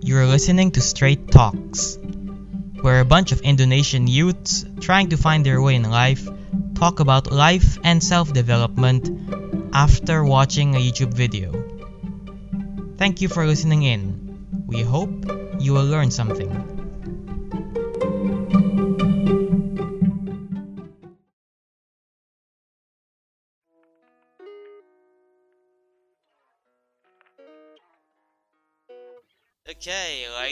You're listening to Straight Talks, where a bunch of Indonesian youths trying to find their way in life talk about life and self development after watching a YouTube video. Thank you for listening in. We hope you will learn something.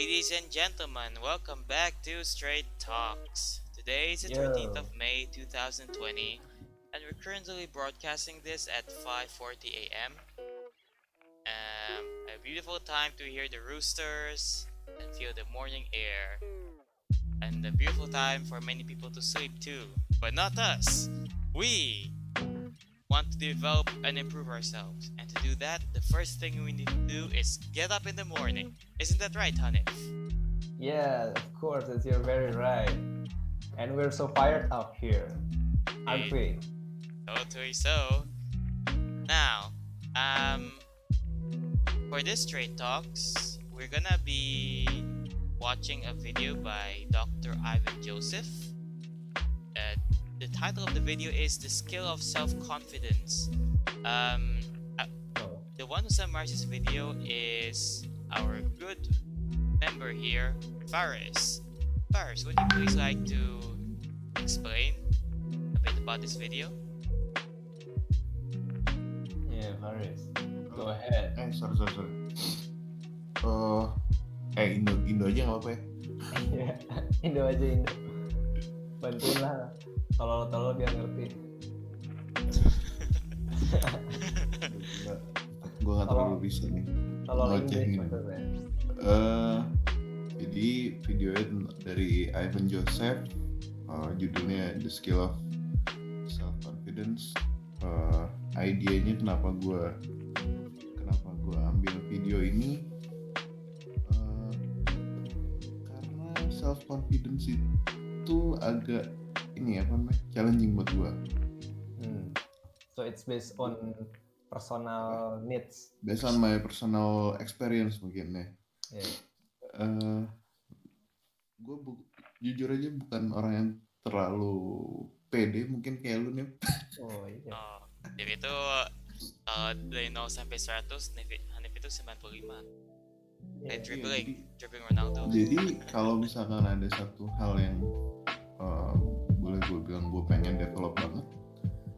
Ladies and gentlemen, welcome back to Straight Talks. Today is the Yo. 13th of May 2020, and we're currently broadcasting this at 5:40 a.m. Um, a beautiful time to hear the roosters and feel the morning air, and a beautiful time for many people to sleep too. But not us. We want to develop and improve ourselves, and to do that, the first thing we need to do is get up in the morning. Isn't that right, Hanif? Yeah, of course, you're very right. And we're so fired up here, aren't we? Totally so. Now, um, for this straight talks, we're gonna be watching a video by Dr. Ivan Joseph. Uh, the title of the video is "The Skill of Self-Confidence." Um, uh, the one who summarizes this video is our good member here, Faris. Faris, would you please like to explain a bit about this video? yeah, Faris. Go ahead. Eh, sorry, sorry, sorry. Eh, eh Indo, Indo aja nggak apa-apa ya? Iya, Indo aja Indo. Bantuin lah. Tolol tolol biar ngerti. Gue nggak terlalu bisa nih. Tolol Inggris maksudnya. Eh, jadi videonya dari Ivan Joseph, eh, judulnya The Skill of Self Confidence. Eh, idenya kenapa gue kenapa gue ambil video ini? Karena self confidence itu agak ini apa namanya challenging buat gue. Hmm. So it's based on personal needs. Based on my personal experience mungkin ya. Yeah. eh gue jujur aja bukan orang yang terlalu pede mungkin kayak lu nih Oh iya. Oh, itu uh, dari 0 sampai 100, Hanif, itu 95. Iya. Kayak dribbling, jadi- dribbling Ronaldo. jadi kalau misalkan ada satu hal yang eh, boleh gue bilang gue pengen develop banget.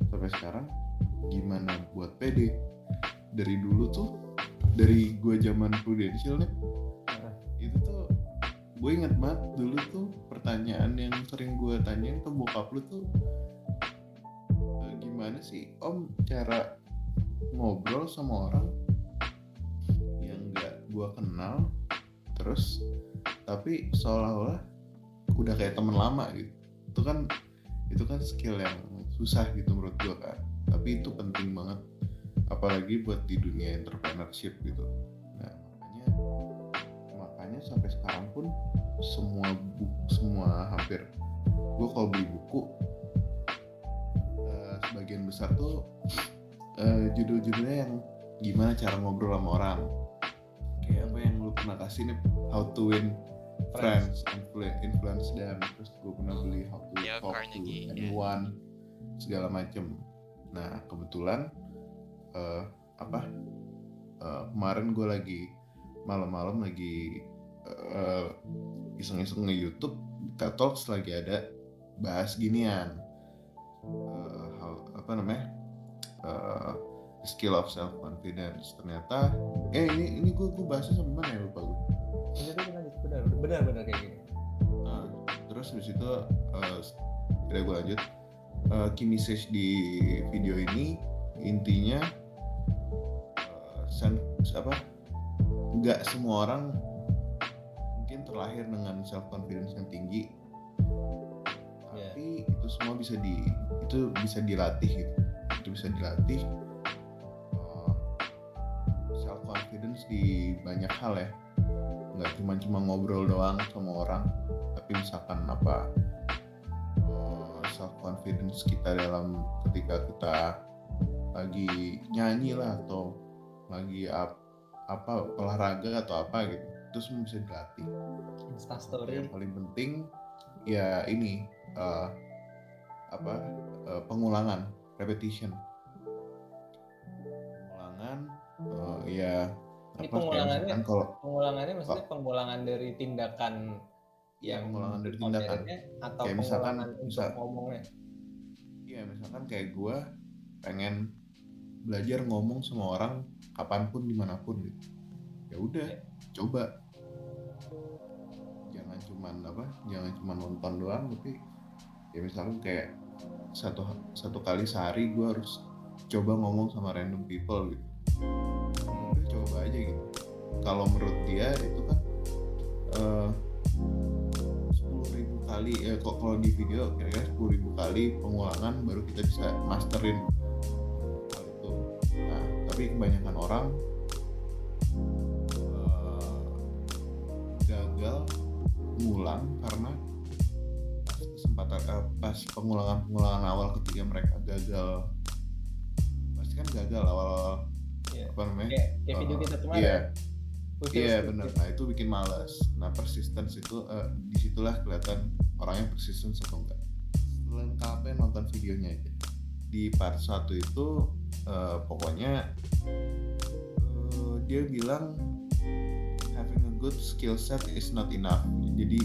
Sampai sekarang gimana buat pede? Dari dulu tuh dari gue zaman prudential nih itu tuh gue inget banget dulu tuh pertanyaan yang sering gue tanyain ke bokap lu tuh "Eh, gimana sih om cara ngobrol sama orang yang nggak gue kenal terus tapi seolah-olah udah kayak temen lama gitu itu kan itu kan skill yang susah gitu menurut gue kan tapi itu penting banget apalagi buat di dunia entrepreneurship gitu. Nah makanya makanya sampai sekarang pun semua buku semua hampir gue kalau beli buku eh, sebagian besar tuh eh, judul-judulnya yang gimana cara ngobrol sama orang. Kayak apa yang lu pernah kasih nih how to win friends, influ- influence them terus gue pernah beli how to Dale talk Carnegie, to ya. anyone segala macem. Nah kebetulan eh, apa eh, kemarin gue lagi malam-malam lagi eh, iseng-iseng nge YouTube TED Talks lagi ada bahas ginian. Eh, how- apa namanya Eh, skill of self confidence ternyata eh ini ini gue gue bahasnya sampai mana ya lupa gue Ini tuh lanjut benar benar benar kayak gini. Nah, terus habis itu uh, kira gue lanjut Eh, key message di video ini intinya eh, sen- apa nggak semua orang mungkin terlahir dengan self confidence yang tinggi Ya. tapi itu semua bisa di itu bisa dilatih gitu itu bisa dilatih self confidence di banyak hal ya nggak cuma cuma ngobrol doang sama orang tapi misalkan apa self confidence kita dalam ketika kita lagi nyanyi lah atau lagi ap- apa olahraga atau apa gitu itu semua bisa dilatih Instastory. yang paling penting ya ini eh, apa eh, pengulangan repetition pengulangan eh, ya Ini apa, pengulangannya- misalkan kalau Pengulangannya maksudnya pengulangan dari tindakan ya yang pengulangan dari tindakan. atau Kayak misalkan- misal- ngomongnya. Iya misalkan kayak gue pengen belajar ngomong sama orang kapan pun di mana pun gitu. Ya udah Iya. coba. Jangan cuman apa jangan cuman nonton doang tapi ya misalkan kayak satu satu kali sehari gue harus coba ngomong sama random people gitu udah coba aja gitu. Kalau menurut dia itu kan sepuluh ribu kali ya kok kalau di video kira-kira sepuluh ribu kali pengulangan baru kita bisa masterin. Hal itu. Nah tapi kebanyakan orang eh, gagal ngulang karena pas kesempatan eh, pas pengulangan pengulangan awal ketika mereka gagal. Pasti kan gagal awal Iya. apa namanya Kayak, kayak video Eh, kita kemarin. iya Khusus Iya gitu. benar. Nah itu bikin males. Nah persistence itu eh, di situlah kelihatan orangnya persistence atau enggak. Lengkapnya nonton videonya aja. Di part 1 itu eh, pokoknya eh, dia bilang having a good skill set is not enough. Jadi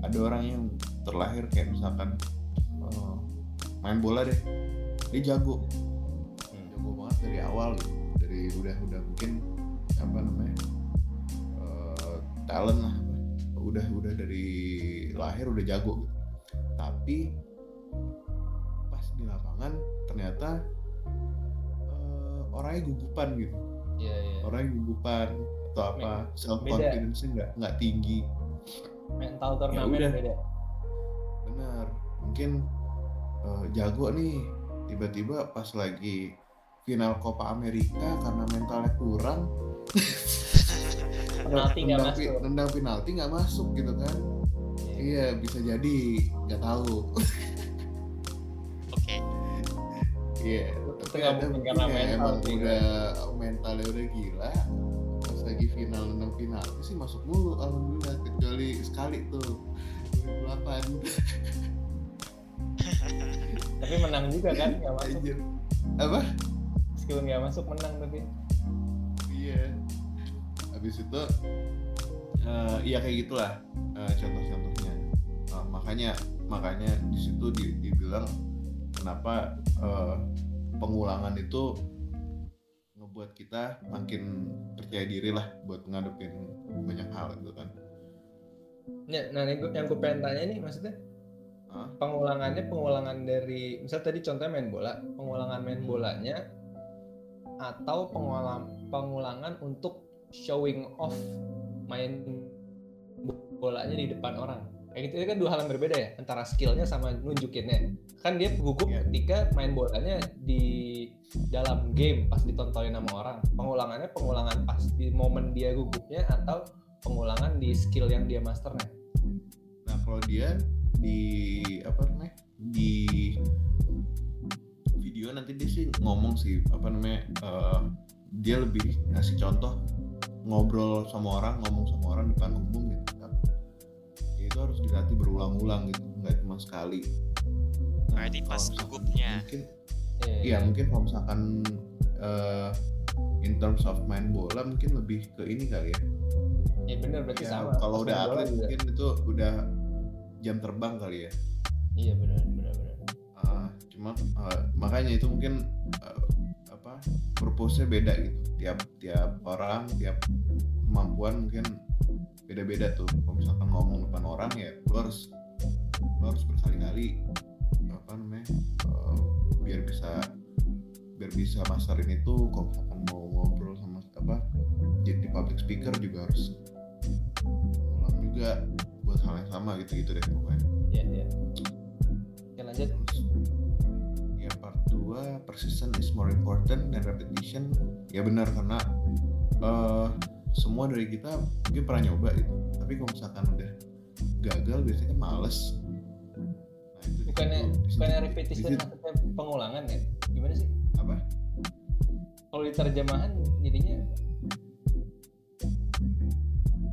ada orang yang terlahir kayak misalkan eh, main bola deh, dia jago, Hmm. jago banget dari awal gitu. Udah udah mungkin apa namanya eh, talent lah udah udah dari lahir udah jago gitu. tapi pas di lapangan ternyata eh, orangnya gugupan gitu Iya, iya. orangnya gugupan atau apa self confidence nggak nggak tinggi Mental turnamen udah. beda. benar mungkin eh, jago nih tiba-tiba pas lagi final Copa Amerika karena mentalnya kurang Penalti nggak masuk. nendang penalti nggak masuk gitu kan Iya. iya bisa jadi nggak tahu Oke, iya Itu tapi ada mungkin mungkin karena yang mental emang sih, udah mentalnya udah gila pas lagi final nendang penalti sih masuk mulu alhamdulillah kecuali sekali tuh 2008 Tapi menang juga kan nggak masuk. Anjir. apa Skill nggak masuk menang tapi. Iya. Habis itu eh iya kayak gitulah eh, contoh-contohnya. Eh, makanya makanya di situ di- dibilang kenapa eh, pengulangan itu ngebuat kita makin percaya diri lah buat ngadepin banyak hal gitu kan. Ya, nah yang gue, yang gue pengen tanya nih maksudnya pengulangannya pengulangan dari misal tadi contohnya main bola pengulangan main Hmm. bolanya atau pengulangan pengulangan untuk showing off main bolanya di depan orang. Kayak gitu itu kan dua hal yang berbeda ya antara skillnya sama nunjukinnya. Kan dia gugup Iya. ketika main bolanya di dalam game pas ditontonin sama orang. Pengulangannya pengulangan pas di momen dia gugupnya atau pengulangan di skill yang dia masternya. Nah kalau dia di apa namanya di video nanti dia sih ngomong sih apa namanya eh, dia lebih ngasih contoh ngobrol sama orang ngomong sama orang depan umum gitu kan Ya, itu harus dilatih berulang-ulang gitu nggak cuma sekali Nah, Berarti kalau pas gugupnya. mungkin Iya, iya mungkin kalau misalkan eh, in terms of main bola mungkin lebih ke ini kali ya Ya bener berarti Ya, sama. kalau udah atlet juga. mungkin itu udah jam terbang kali ya Iya bener bener bener. Cuma ah, makanya itu mungkin ah, apa purpose-nya beda gitu tiap tiap orang tiap kemampuan mungkin beda-beda tuh kalau misalkan ngomong depan orang ya lo harus lo harus berkali-kali apa namanya eh, biar bisa biar bisa masterin itu kalau misalkan mau ngobrol sama apa jadi public speaker juga harus ulang juga buat hal yang sama gitu-gitu deh pokoknya Iya iya. Oke lanjut. Terus, ya gue persistent is more important than repetition. Ya benar karena uh, semua dari kita mungkin pernah nyoba gitu. Tapi kalau misalkan udah gagal biasanya males. Nah, itu bukannya repetition maksudnya pengulangan ya? Gimana sih? Apa? Kalau di terjemahan jadinya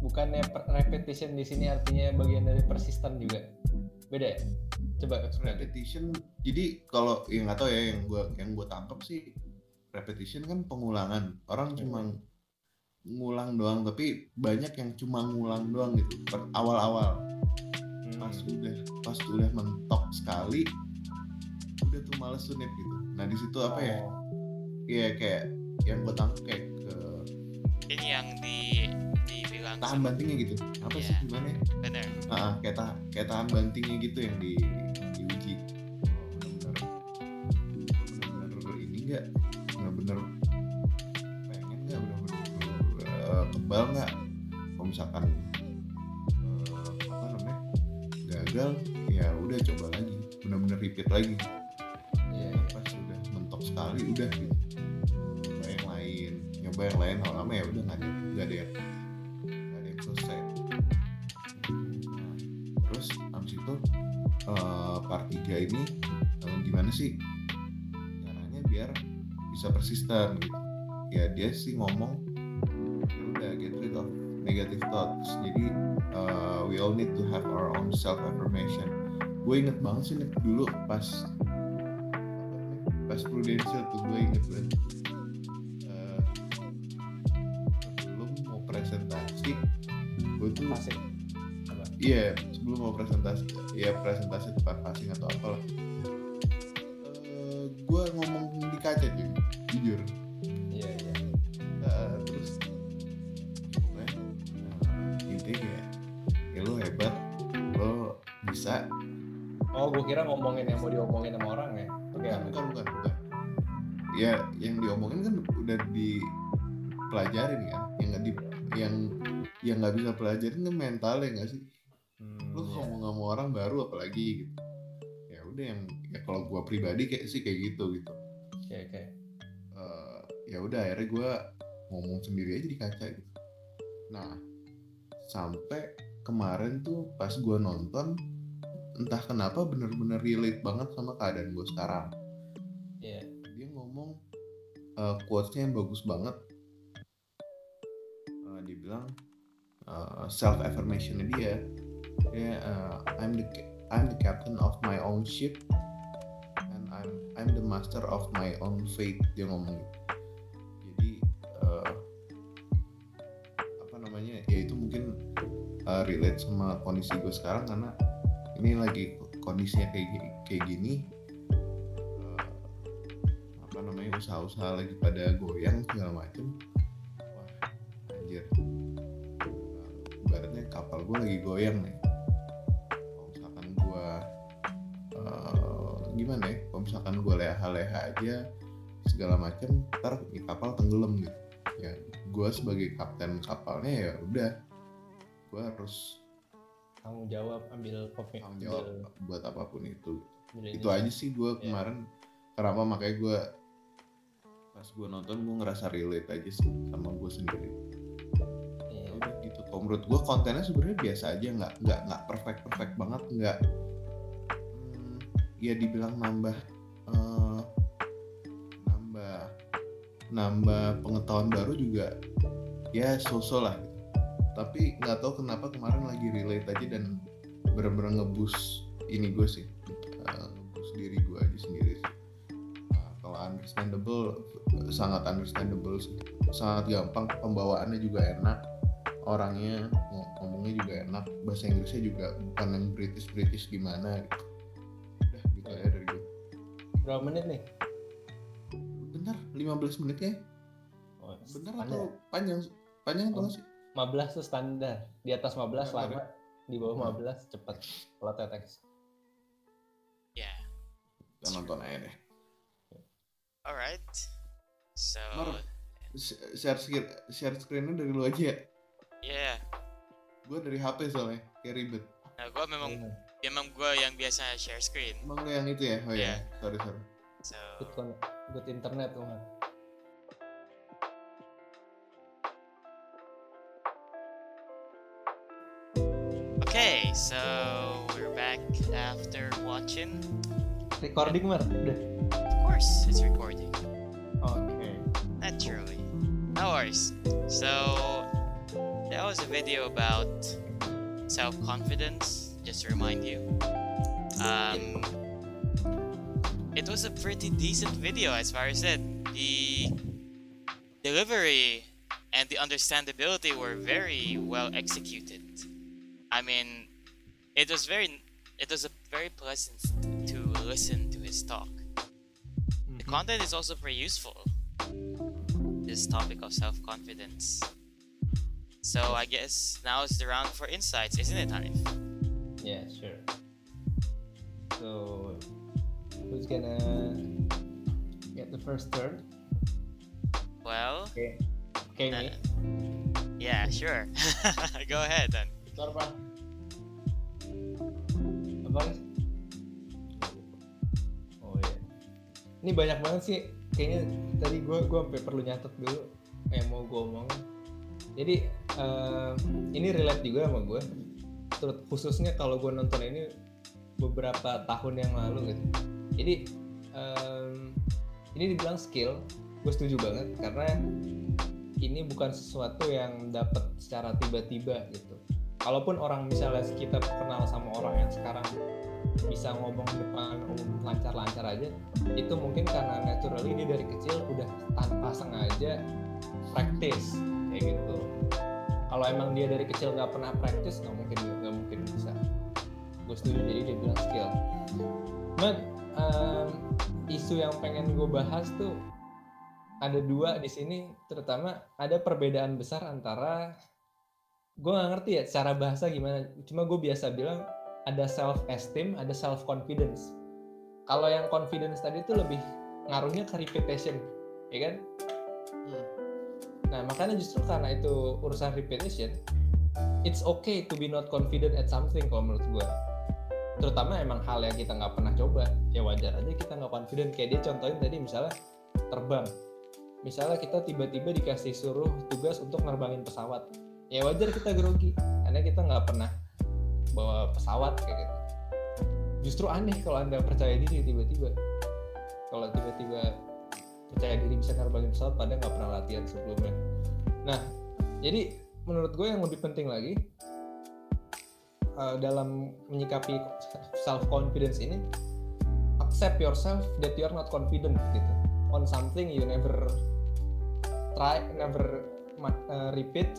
bukannya repetition di sini artinya bagian dari persisten juga? Beda ya? Coba explain. repetition jadi kalau yang nggak tahu ya yang gua yang gua tangkap sih repetition kan pengulangan. Orang cuma ngulang doang tapi banyak yang cuma ngulang doang gitu per awal-awal. Hmm. pas udah pas udah mentok sekali udah tuh males tuh Nip, gitu. Nah di situ apa ya? Oh, Iya kayak yang gue tangkap kayak Ini yang di dibilang tahan bantingnya gitu? Apa sih Iya. gimana ya? Bener. Ah, ah, kayak tahan kayak tahan bantingnya gitu yang di diuji oh, benar-benar benar-benar ini enggak benar-benar pengen nggak? Benar-benar eh, kebal nggak? Kalau misalkan eh, apa namanya gagal ya udah coba lagi. Benar-benar repeat lagi. Iya, Nah, pas udah mentok sekali udah gitu nyoba yang lain lama-lama ya udah nggak ada nggak ada nggak ada yang selesai. Nah, terus abis itu eh, part 3 ini eh, gimana sih caranya biar bisa persisten gitu. Ya dia sih ngomong "Ya udah get rid of negative thoughts. Jadi eh, we all need to have our own self affirmation gue inget banget sih Nick, dulu pas pas prudential tuh gue inget banget presentasi ya presentasi tempat passing atau apalah. Eh, gue ngomong di kaca cuy. Jujur. Iya iya. Eh, terus pokoknya eh, intinya kayak ya lo hebat lo bisa. Oh gue kira ngomongin yang mau diomongin sama orang ya? Oke bukan bukan bukan bukan. Ya yang diomongin kan udah dipelajarin kan? Yang nggak di yang yang nggak bisa pelajarin kan mentalnya nggak sih orang baru apalagi gitu. Ya udah yang ya kalau gua pribadi kayak sih kayak gitu gitu. Oke oke. Eh, ya udah akhirnya gua ngomong sendiri aja di kaca gitu. Nah sampai kemarin tuh pas gua nonton entah kenapa bener-bener relate banget sama keadaan gue sekarang. Iya. Dia ngomong uh, quotes-nya yang bagus banget. Uh, dia bilang self affirmation dia dia uh, I'm the I'm the captain of my own ship and I'm I'm the master of my own fate dia ngomong. Gitu jadi uh, apa namanya ya itu mungkin uh, relate sama kondisi gue sekarang karena ini lagi kondisinya kayak kayak gini uh, apa namanya usaha-usaha lagi pada goyang segala macem. Wah anjir. Ibaratnya kapal gue lagi goyang nih gimana ya kalau misalkan gue leha-leha aja segala macem ntar di kapal tenggelam gitu ya gue sebagai kapten kapalnya ya udah gue harus tanggung jawab ambil kopi tanggung jawab buat apa pun itu ambil itu aja sih gue Iya. kemarin kenapa makanya gue pas gue nonton gue ngerasa relate aja sih sama gue sendiri Iya. ya udah gitu kalau menurut gue kontennya sebenarnya biasa aja nggak nggak nggak perfect perfect banget nggak ya dibilang nambah eh, nambah nambah pengetahuan baru juga ya so-so lah. Tapi nggak tahu kenapa kemarin lagi relate aja dan bener-bener ngebus ini gue sih eh, ngebus diri gue aja sendiri sih. Nah, kalau understandable sangat understandable sangat gampang pembawaannya juga enak orangnya ng- ngomongnya juga enak bahasa Inggrisnya juga bukan yang British British gimana gitu berapa menit nih? Bentar 15 menit ya oh, bener standar. atau panjang? Panjang atau Oh. sih 15 tuh standar. Di atas 15 Standar lama di bawah 15 cepet. Kalau tetex Ya, kita nonton aja deh. Alright. So, Mar. Sh- share screen share screennya dari lu aja ya. Yeah. gue dari HP soalnya kayak ribet. Nah, gua memang Iya. memang gua yang biasa share screen. emang lu yang itu ya oh Iya. ya sorry sorry So, good, good internet tuh okay, so we're back after watching. recording Mar udah Of course, it's recording. oke Naturally. No worries. So, that was a video about self confidence. Just to remind you, um, it was a pretty decent video as far as it. The delivery and the understandability were very well executed. I mean, it was very, it was a very pleasant to listen to his talk. The Mhm. content is also pretty useful. This topic of self confidence. So I guess now is the round for insights, isn't it, Hanif? Yeah, sure. So, who's gonna get the first turn? Well, Okay. Okay, uh, me. yeah, sure. Go ahead then. Pak. Apa? Res? Oh iya. Ini banyak banget sih. Kayaknya tadi gue gue sampai perlu nyatet dulu yang mau gue omongin. Jadi eh, ini relate juga sama gue. Khususnya kalau gue nonton ini beberapa tahun yang lalu gitu. Jadi em, ini dibilang skill, gue setuju banget karena ini bukan sesuatu yang dapat secara tiba-tiba gitu. Kalaupun orang misalnya kita kenal sama orang yang sekarang bisa ngomong depan umum lancar-lancar aja, itu mungkin karena naturally dia dari kecil udah tanpa sengaja practice kayak gitu. Kalau emang dia dari kecil nggak pernah practice, nggak mungkin. Gue setuju jadi dia bilang skill. Cuman em, isu yang pengen gue bahas tuh ada dua di sini terutama ada perbedaan besar antara gue nggak ngerti ya cara bahasa gimana cuma gue biasa bilang ada self esteem ada self confidence kalau yang confidence tadi itu lebih ngaruhnya ke repetition ya kan Hmm. nah makanya justru karena itu urusan repetition it's okay to be not confident at something kalau menurut gue terutama emang hal yang kita nggak pernah coba ya wajar aja kita nggak confident. Kayak dia contohin tadi misalnya terbang. Misalnya kita tiba-tiba dikasih suruh tugas untuk nerbangin pesawat. Ya wajar kita grogi karena kita nggak pernah bawa pesawat kayak gitu. Justru aneh kalau anda percaya diri tiba-tiba. Kalau tiba-tiba percaya diri bisa nerbangin pesawat padahal nggak pernah latihan sebelumnya. Nah jadi menurut gue yang lebih penting lagi eh, dalam menyikapi self confidence ini accept yourself that you are not confident gitu. On something you never try never uh, repeat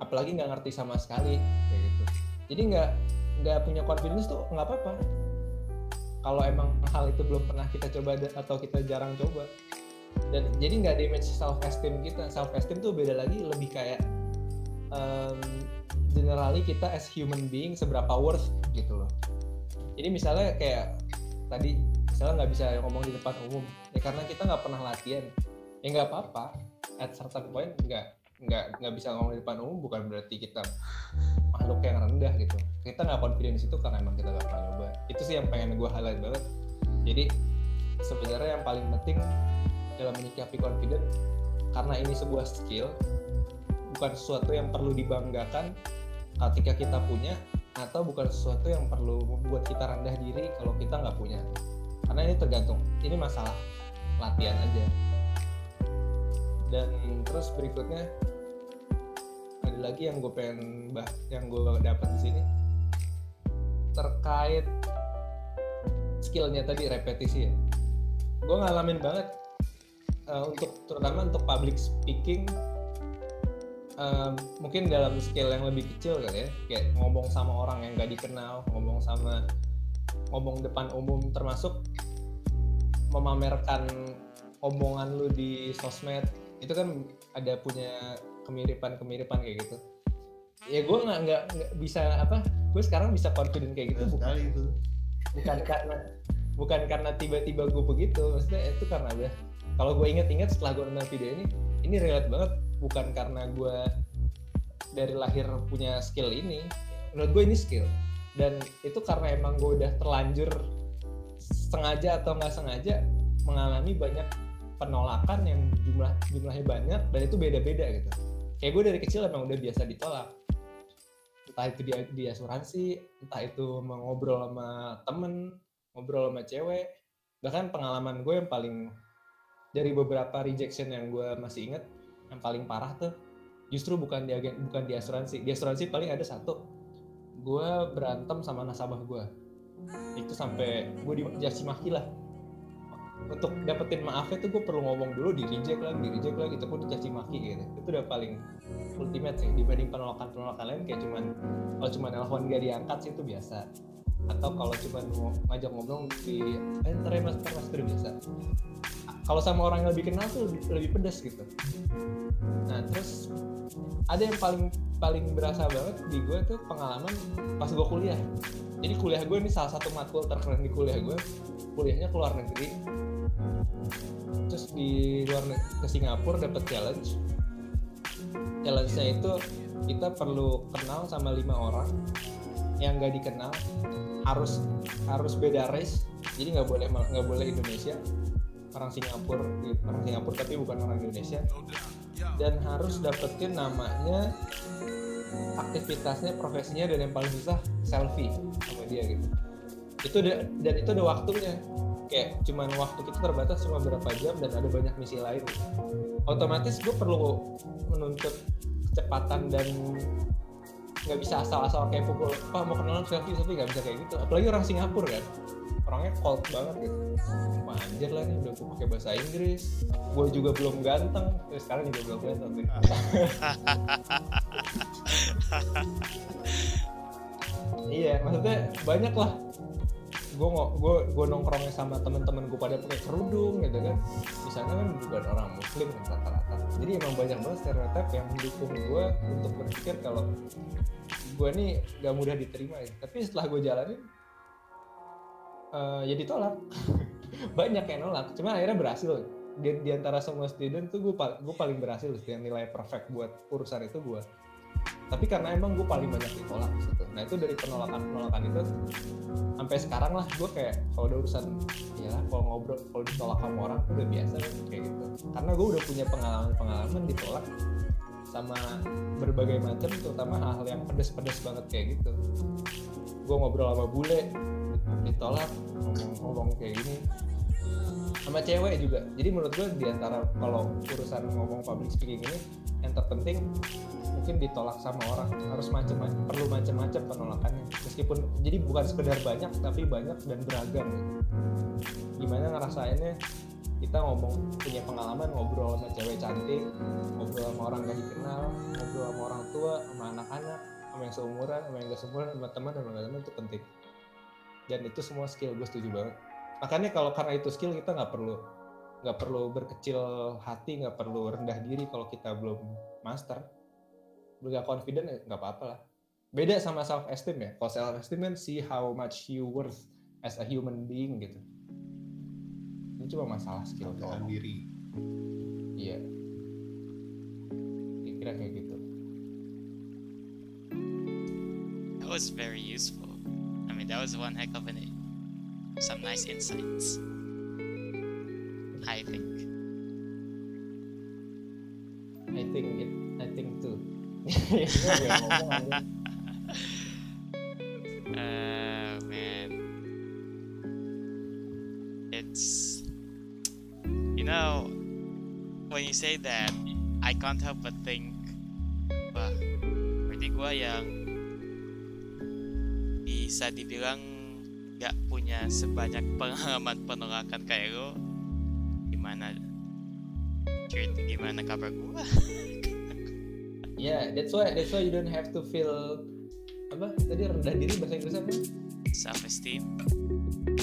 apalagi nggak ngerti sama sekali kayak gitu. Jadi nggak nggak punya confidence tuh nggak apa-apa. Kalau emang hal itu belum pernah kita coba atau kita jarang coba. Dan jadi nggak damage self esteem kita. Self esteem tuh beda lagi lebih kayak um, generally kita as human being seberapa worth gitu loh. Jadi misalnya kayak tadi misalnya nggak bisa ngomong di depan umum. Ya karena kita nggak pernah latihan. Ya nggak apa-apa. At certain point nggak nggak nggak bisa ngomong di depan umum bukan berarti kita makhluk yang rendah gitu. Kita nggak confident situ karena emang kita nggak pernah nyoba. Itu sih yang pengen gue highlight banget. Jadi sebenarnya yang paling penting dalam menyikapi confident karena ini sebuah skill bukan sesuatu yang perlu dibanggakan ketika kita punya atau bukan sesuatu yang perlu membuat kita rendah diri kalau kita nggak punya. Karena ini tergantung ini masalah latihan aja. Dan terus berikutnya ada lagi yang gue pengen bah yang gue dapat di sini. Terkait skillnya tadi repetisi ya. Gue ngalamin banget uh, untuk terutama untuk public speaking uh, mungkin dalam skill yang lebih kecil kali ya kayak ngomong sama orang yang gak dikenal ngomong sama ngomong depan umum termasuk memamerkan omongan lu di sosmed itu kan ada punya kemiripan-kemiripan kayak gitu. Ya gue nggak nggak bisa apa gue sekarang bisa confident kayak gitu bukan itu. bukan karena bukan karena tiba-tiba gue begitu maksudnya itu karena udah kalau gue inget-inget setelah gue nonton video ini ini relate banget bukan karena gue dari lahir punya skill ini. Menurut gue ini skill. Dan itu karena emang gue udah terlanjur sengaja atau nggak sengaja mengalami banyak penolakan yang jumlah jumlahnya banyak dan itu beda-beda gitu. Kayak gue dari kecil emang udah biasa ditolak. Entah itu di, di asuransi entah itu mengobrol sama temen ngobrol sama cewek. Bahkan pengalaman gue yang paling dari beberapa rejection yang gue masih inget yang paling parah tuh justru bukan di agen bukan di asuransi. Di asuransi paling ada satu gue berantem sama nasabah gue itu sampai gue dicaci maki lah. Untuk dapetin maafnya tuh gue perlu ngomong dulu di reject lagi di reject lagi. Itu pun dicaci maki gitu. Itu udah paling ultimate sih dibanding penolakan penolakan lain kayak cuman kalau cuman telepon gak diangkat sih itu biasa. Atau kalau cuman mau ngajak ngobrol di eh ntar ya mas mas biasa kalau sama orang yang lebih kenal tuh lebih, lebih pedas gitu. Nah terus ada yang paling paling berasa banget di gue tuh pengalaman pas gue kuliah. Jadi kuliah gue ini salah satu matkul terkeren di kuliah gue. Kuliahnya ke luar negeri. Terus di luar ke Singapura dapat challenge. Challenge-nya itu kita perlu kenal sama lima orang yang nggak dikenal harus harus beda race. Jadi nggak boleh nggak boleh Indonesia orang Singapura orang Singapura tapi bukan orang Indonesia. Dan harus dapetin namanya aktivitasnya profesinya dan yang paling susah selfie sama dia gitu. Itu ada, dan itu ada waktunya. Kayak cuman waktu kita terbatas cuma berapa jam dan ada banyak misi lain. Otomatis gue perlu menuntut kecepatan dan nggak bisa asal-asal kayak pukul pak mau kenalan selfie tapi nggak bisa kayak gitu. Apalagi orang Singapura kan orangnya cold banget gitu manjir lah nih udah gue pakai bahasa Inggris. Gue juga belum ganteng. Terus sekarang juga belum ganteng iya maksudnya banyak lah. Gue gue gue nongkrongnya sama temen-temen gue pada pakai kerudung gitu kan. Di sana kan bukan orang muslim kan rata-rata. Jadi emang banyak banget stereotip yang mendukung gue untuk berpikir kalau gue nih gak mudah diterima ya tapi setelah gue jalanin uh, ya ditolak. Banyak yang nolak. Cuman akhirnya berhasil. Di, di antara semua student tuh gue gue paling berhasil yang nilai perfect buat urusan itu gue tapi karena emang gue paling banyak ditolak gitu nah itu dari penolakan penolakan itu sampai sekarang lah gue kayak kalau ada urusan ya kalau ngobrol kalau ditolak sama orang udah biasa kayak gitu. Karena gue udah punya pengalaman pengalaman ditolak sama berbagai macam terutama hal-hal yang pedes-pedes banget kayak gitu. Gue ngobrol sama bule ditolak ngomong-ngomong kayak gini. Sama cewek juga. Jadi menurut gue di antara kalau urusan ngomong public speaking ini yang terpenting mungkin ditolak sama orang. Harus macam perlu macam-macam penolakannya. Meskipun jadi bukan sekedar banyak tapi banyak dan beragam. Gimana ngerasainnya? Kita ngomong punya pengalaman ngobrol sama cewek cantik ngobrol sama orang gak dikenal ngobrol sama orang tua sama anak-anak sama yang seumuran sama yang gak seumuran sama teman sama gak teman itu penting dan itu semua skill gue setuju banget. Makanya kalau karena itu skill kita nggak perlu nggak perlu berkecil hati nggak perlu rendah diri kalau kita belum master. Belum confident ya nggak apa-apa lah. Beda sama self esteem ya. Kalau self esteem kan see how much you worth as a human being gitu. Ini cuma masalah skill doang. diri. Iya. Kira kayak gitu. That was very useful mean that was one heck of an some nice insights I think. I think it I think too. Uh, man. It's you know when you say that I can't help but think wah berarti gue yang bisa dibilang gak punya sebanyak pengalaman penolakan kayak lo gimana? Cerita gimana kabar gue yeah that's why that's why you don't have to feel apa? Tadi rendah diri bahasa Inggris apa? Self esteem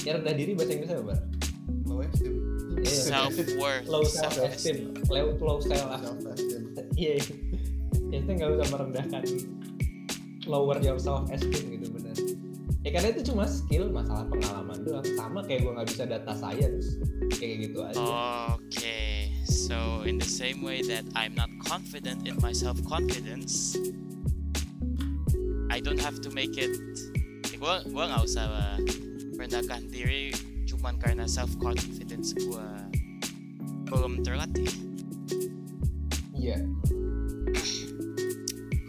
ya rendah diri bahasa Inggris apa Bar? low esteem. Yeah, self worth low self esteem low low self. Esteem iya ya itu nggak usah merendahkan lower your self esteem gitu ya karena itu cuma skill masalah pengalaman doang. Sama kayak gue nggak bisa data science. Kayak gitu aja. Okay so in the same way that I'm not confident in my self confidence I don't have to make it gue gue nggak usah merendahkan diri cuman karena self confidence gue belum terlatih. Iya.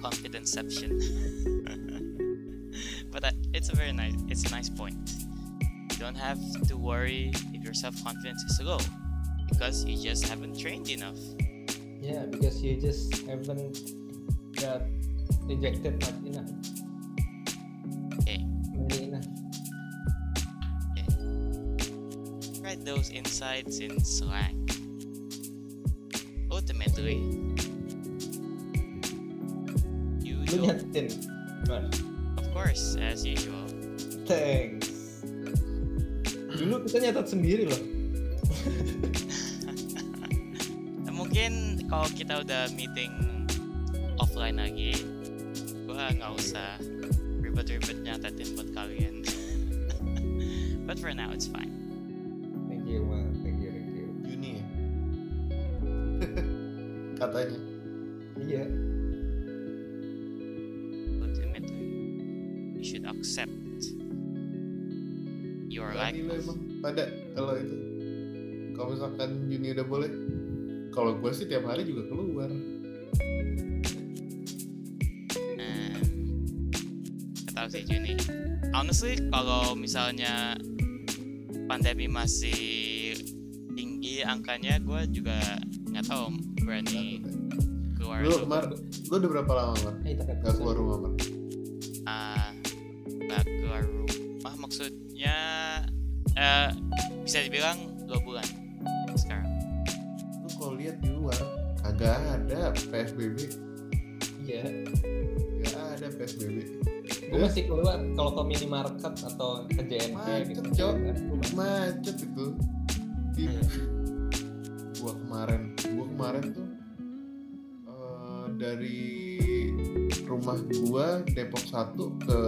Confidenceception. but that, it's a very nice it's a nice point you don't have to worry if your self-confidence is low because you just haven't trained enough yeah because you just haven't uh, got rejected not enough. Okay. Many enough. Write those insights in slang. Ultimately, you Lu don't, nyatin. Course, as usual. Thanks. Dulu kita nyatet sendiri loh. Nah, mungkin kalau kita udah meeting offline lagi, gua nggak usah ribet-ribet nyatetin buat kalian. But for now, it's fine. Should accept your life. Emang pada kalau itu. Kalau misalkan Juni udah boleh kalau gue sih tiap hari juga keluar. Nah, nggak tahu sih Juni. Honestly, kalau misalnya pandemi masih tinggi angkanya, gue juga nggak tahu berani keluar lu mar lu udah berapa lama mar? Kita gak keluar rumah mar eh bisa dibilang dua bulan sekarang. lu kalau lihat di luar kagak ada psbb Iya. gak ada psbb Gue masih keluar kalau ke minimarket atau ke JNP Macet, gitu. Cok. Macet itu di gua kemarin gua kemarin tuh eh, dari rumah gua Depok 1 ke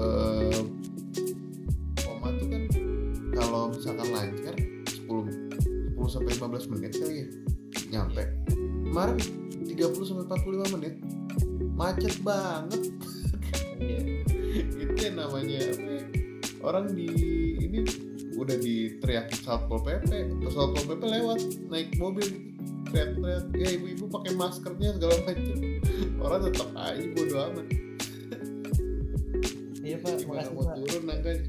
misalkan lancar 10 10 sampai 15 menit kali ya nyampe. Kemarin 30 sampai 45 menit macet banget. Itu yang namanya ya, orang di ini udah diteriakin satpol pp terus satpol pp lewat naik mobil teriak-teriak ya ibu-ibu pakai maskernya segala macam. Orang tetap aja bodo amat. Iya pak, gimana makasih mau pak. turun angkanya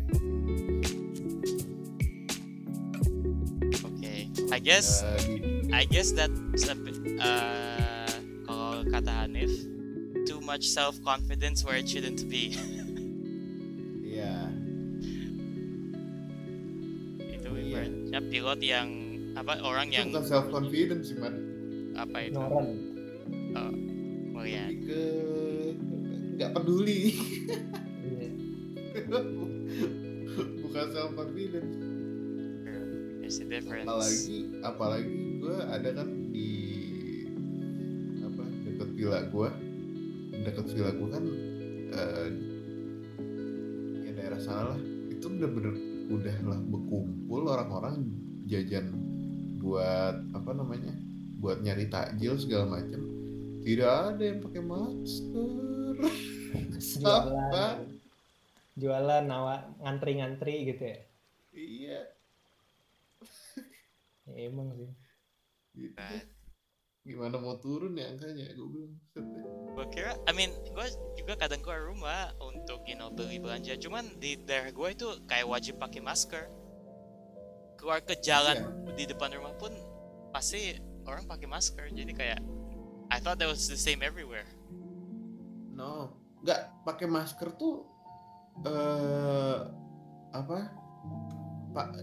I guess Ya, di- I guess that's a bit, uh, kalau kata Hanif, too much self confidence where it shouldn't be. Iya itu Iya. ibaratnya pilot yang apa orang itu yang bukan self confidence sih man apa itu Ignoran. melihat Lebih ke nggak peduli Iya. bukan self confidence there's a difference. apalagi apalagi gue ada kan di apa deket villa gue deket villa gue kan eh, ya daerah sana lah itu bener-bener udah lah berkumpul orang-orang jajan buat apa namanya buat nyari takjil segala macam tidak ada yang pakai masker Jualan. Jualan nawa ngantri-ngantri gitu ya. iya Ya, emang sih. gitu Right. gimana mau turun ya angkanya gue bilang "Set deh." Gue kira, I mean, gue juga kadang keluar rumah untuk, you know, beli belanja. Cuman di daerah gue itu kayak wajib pakai masker. Keluar ke jalan di depan rumah pun pasti orang pakai masker. Jadi kayak, I thought that was the same everywhere. No, nggak pakai masker tuh eh apa? Pak,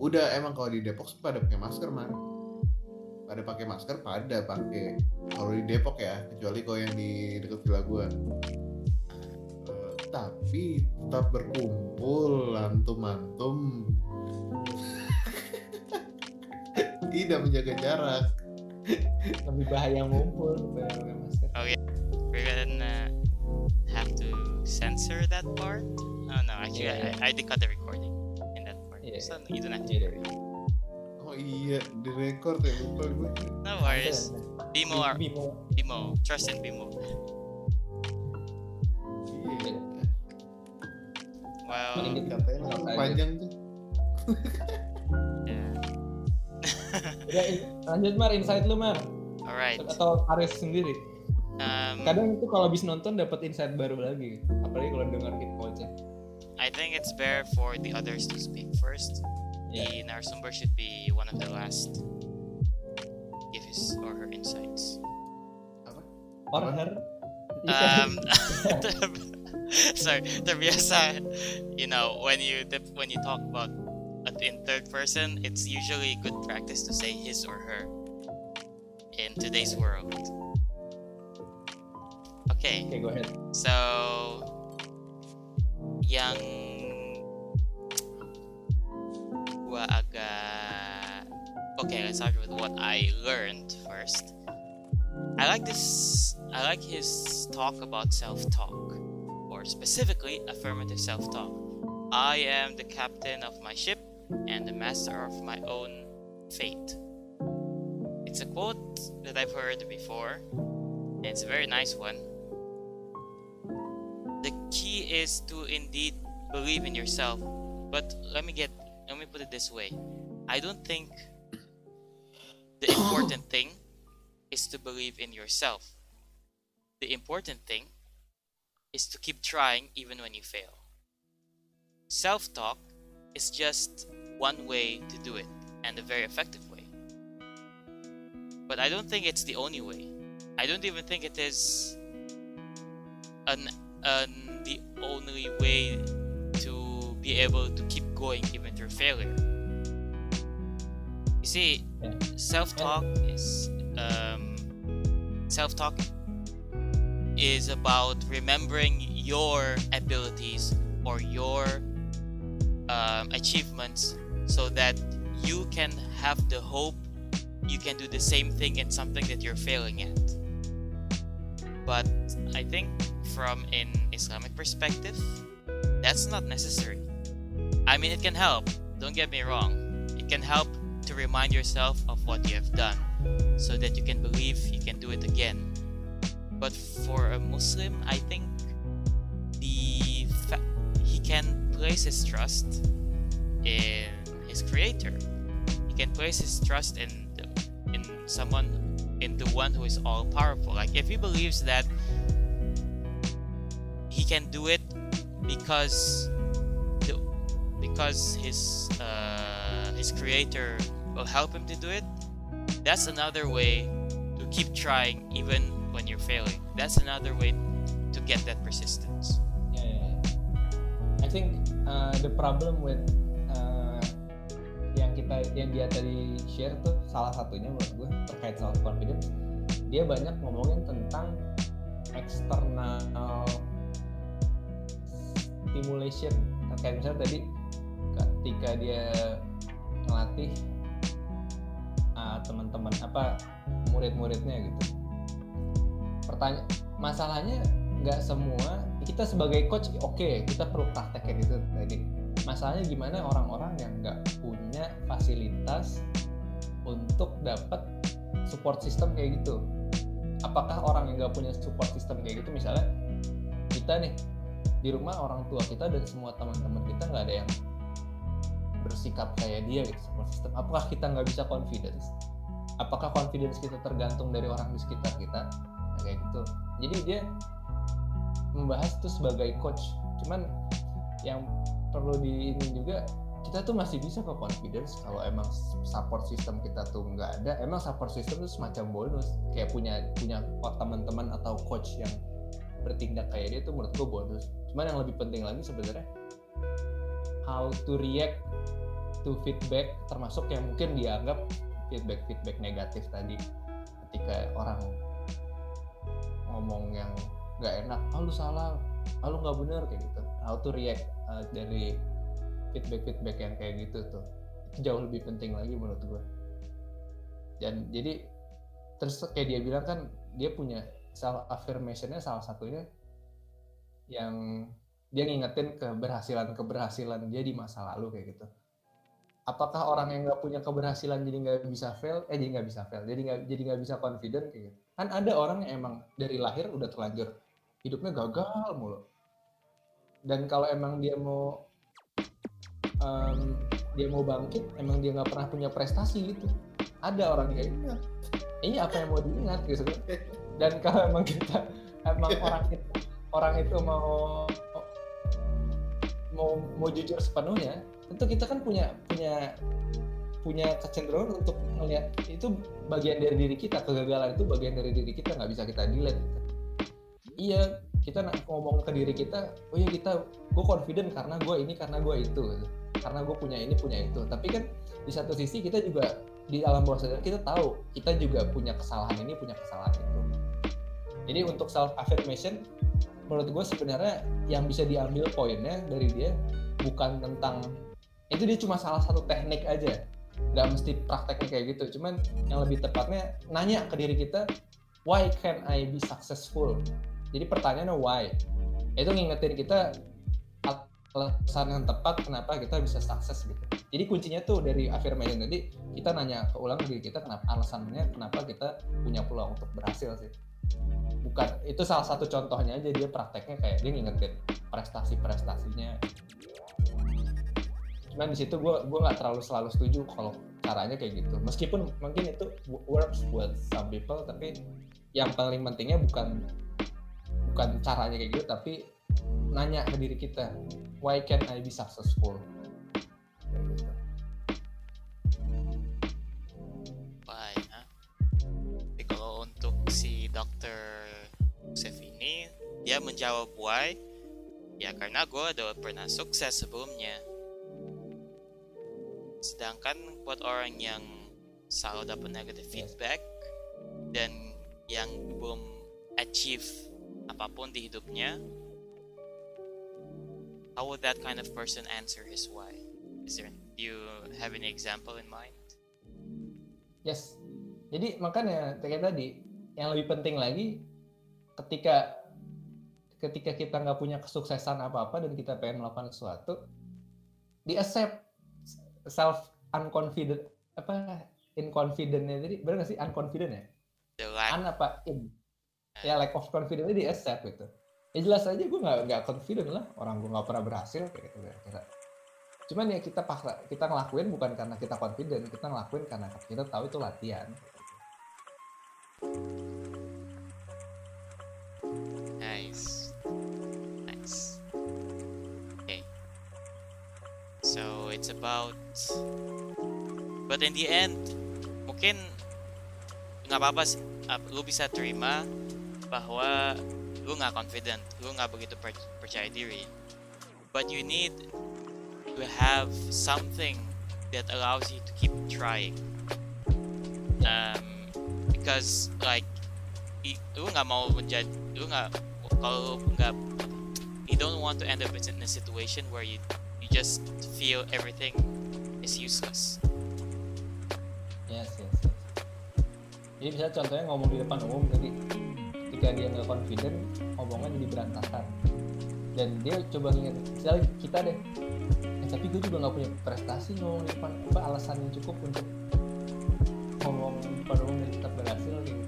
udah emang kalau di Depok sih pada pakai masker man. Pada pakai masker, pada pakai. Kalau di Depok ya, kecuali kalau yang di dekat villa gua. Eh, tapi tetap berkumpul antum-antum. Tidak menjaga jarak. Lebih bahaya ngumpul daripada pakai masker. We're gonna have to censor that part. Oh no, actually, Yeah. I, I did cut the recording. Yeah. Have to Iya, worry. Oh iya, direkord ya lupa gue. No worries. Bimo, are- Bimo. Bimo, trust in Bimo. Iya. Well, Katanya panjang tuh. yeah. In- lanjut Mar, insight lu Mar. Alright. Atau Aris sendiri. Um, Kadang itu kalau habis nonton dapat insight baru lagi. Apalagi kalau dengar kita coachnya. I think it's better for the others to speak first. The Narsumber should be one of the last. Give his or her insights. Or Apa? her um, sorry, terbiasa. You know, when you when you talk about in third person, it's usually good practice to say his or her in today's world. Okay, Okay, go ahead. so yang gua agak okay, let's start with what I learned first. I like this. I like his talk about self-talk, or specifically affirmative self-talk. I am the captain of my ship and the master of my own fate. It's a quote that I've heard before, and it's a very nice one. The key is to indeed believe in yourself, but let me get let me put it this way. I don't think the important thing is to believe in yourself. The important thing is to keep trying even when you fail. Self talk is just one way to do it, and a very effective way. But I don't think it's the only way. I don't even think it is an, an the only way to be able to keep going even through failure. You see, self talk is um, self talk is about remembering your abilities or your um, achievements so that you can have the hope you can do the same thing in something that you're failing at. But i think from an islamic perspective that's not necessary. I mean it can help don't get me wrong. It can help to remind yourself of what you have done so that you can believe you can do it again. But for a muslim i think the fa- he can place his trust in his creator. He can place his trust in the, in someone in the one who is all powerful like if he believes that he can do it because the, because his uh, his creator will help him to do it. That's another way to keep trying even when you're failing. That's another way to get that persistence. Yeah, yeah. I think uh, the problem with uh, yang kita yang dia tadi share tuh salah satunya menurut gue terkait self confidence dia banyak ngomongin tentang external stimulation. Kayak misalnya tadi ketika dia ngelatih uh, teman-teman apa murid-muridnya gitu. Pertanyaan masalahnya nggak semua kita sebagai coach oke kita perlu praktek kayak gitu tadi. Masalahnya gimana orang-orang yang nggak punya fasilitas untuk dapat support system kayak gitu? Apakah orang yang nggak punya support system kayak gitu? Misalnya kita nih di rumah orang tua kita dan semua teman-teman kita nggak ada yang bersikap kayak dia gitu support system. Apakah kita nggak bisa confidence? Apakah confidence kita tergantung dari orang di sekitar kita? Nah, kayak gitu. Jadi dia membahas itu sebagai coach. Cuman yang perlu di ini juga kita tuh masih bisa ke confidence kalau emang support system kita tuh nggak ada. Emang support system itu semacam bonus. Kayak punya punya teman-teman atau coach yang bertindak kayak dia tuh menurut gue bonus. Cuman yang lebih penting lagi sebenarnya how to react to feedback termasuk yang mungkin dianggap feedback feedback negatif tadi. Ketika orang ngomong yang nggak enak ah lu salah ah lu nggak bener kayak gitu. How to react uh, dari feedback feedback yang kayak gitu tuh. Itu jauh lebih penting lagi menurut gue dan jadi terus kayak dia bilang kan dia punya self affirmationnya salah satunya yang dia ngingetin keberhasilan keberhasilan dia di masa lalu kayak gitu. Apakah orang yang nggak punya keberhasilan jadi nggak bisa fail? Eh jadi nggak bisa fail jadi nggak jadi nggak bisa confident kayak gitu. Kan ada orang yang emang dari lahir udah terlanjur hidupnya gagal mulu. Dan kalau emang dia mau em, dia mau bangkit emang dia nggak pernah punya prestasi gitu. Ada orang kayak gitu. Ini apa yang mau diingat gitu kan dan kalau emang kita emang orang itu orang itu mau mau mau jujur sepenuhnya tentu kita kan punya punya punya kecenderungan untuk melihat itu bagian dari diri kita. Kegagalan itu bagian dari diri kita nggak bisa kita delete iya kita nak ngomong ke diri kita oh iya kita gue confident karena gue ini karena gue itu. Karena gue punya ini punya itu. Tapi kan di satu sisi kita juga di alam bawah sadar kita tahu kita juga punya kesalahan ini punya kesalahan itu. Jadi untuk self affirmation menurut gue sebenarnya yang bisa diambil poinnya dari dia bukan tentang itu dia cuma salah satu teknik aja. Nggak mesti prakteknya kayak gitu cuman yang lebih tepatnya nanya ke diri kita why can I be successful? Jadi pertanyaannya why? Itu ngingetin kita alasan yang tepat kenapa kita bisa sukses gitu. Jadi kuncinya tuh dari affirmation tadi kita nanya ke ulang diri kita kenapa alasannya kenapa kita punya peluang untuk berhasil sih. Bukan itu salah satu contohnya aja dia prakteknya kayak dia ngingetin prestasi prestasinya cuman di situ gue gue nggak terlalu selalu setuju kalau caranya kayak gitu. Meskipun mungkin itu works buat some people tapi yang paling pentingnya bukan bukan caranya kayak gitu tapi nanya ke diri kita why can I be successful gitu. Why, ha? Tapi kalau untuk si Dr. Joseph ini, dia menjawab why, ya karena gue udah pernah sukses sebelumnya. Sedangkan buat orang yang selalu dapat negative feedback dan yang belum achieve apa pun di hidupnya, how would that kind of person answer his why? Is there, do you have any example in mind? Yes. Jadi makanya kayak tadi yang lebih penting lagi ketika ketika kita nggak punya kesuksesan apa-apa dan kita pengen melakukan sesuatu di accept self unconfident apa inconfidentnya tadi benar nggak sih unconfident ya? The lack Un apa in? Ya lack of confidence di accept gitu. Ya jelas aja gue nggak nggak confident lah orang gue nggak pernah berhasil kayak gitu kira Cuman ya kita paksa kita ngelakuin bukan karena kita confident, kita ngelakuin karena kita tahu itu latihan. Nice. Nice. Okay. So it's about But in the end, mungkin nggak apa-apa sih. Lu bisa terima bahwa lu nggak confident, lu nggak begitu per- percaya diri. But you need to have something that allows you to keep trying. Um, because like lu nggak mau menjadi lu nggak kalau nggak you don't want to end up in a situation where you you just feel everything is useless. Yes, yes, yes. Jadi bisa contohnya ngomong di depan umum tadi ketika dia nggak confident ngomongnya jadi berantakan. Dan dia coba ingat misalnya kita deh eh, tapi gue juga nggak punya prestasi ngomong di depan apa alasan yang cukup untuk ngomong di depan umum dan tetap berhasil gitu.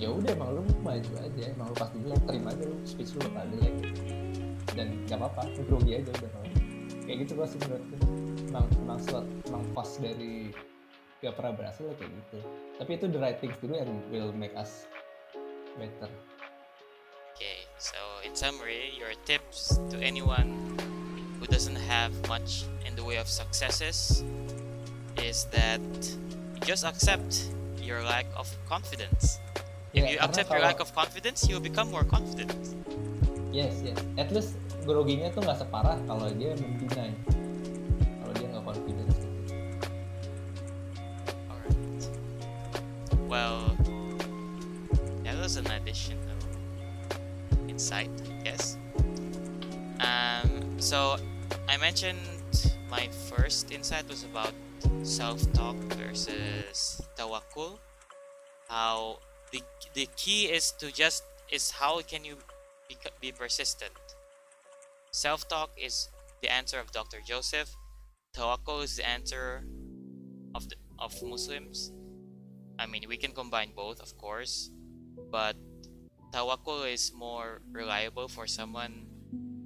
Ya udah emang lu maju aja emang lu pasti jelek terima aja lu speech lu bakal jelek dan gak apa-apa lu grogi aja udah kalau kayak gitu gua sih menurutku emang emang suat emang pas dari gak pernah berhasil ya kayak gitu. Tapi itu the right things to do and will make us better so in summary, your tips to anyone who doesn't have much in the way of successes is that just accept your lack of confidence. If Ya, you accept your lack of confidence, you will become more confident. yes yes at least groginya tuh nggak separah kalau dia mendinai kalau dia nggak confident Alright. Well, that was an additional I guess. Um, so I mentioned my first insight was about self-talk versus tawakkul. How the the key is to just is how can you be, be persistent. Self-talk is the answer of Dr. Joseph. Tawakkul is the answer of the of Muslims. I mean, we can combine both, of course, but tawakkul is more reliable for someone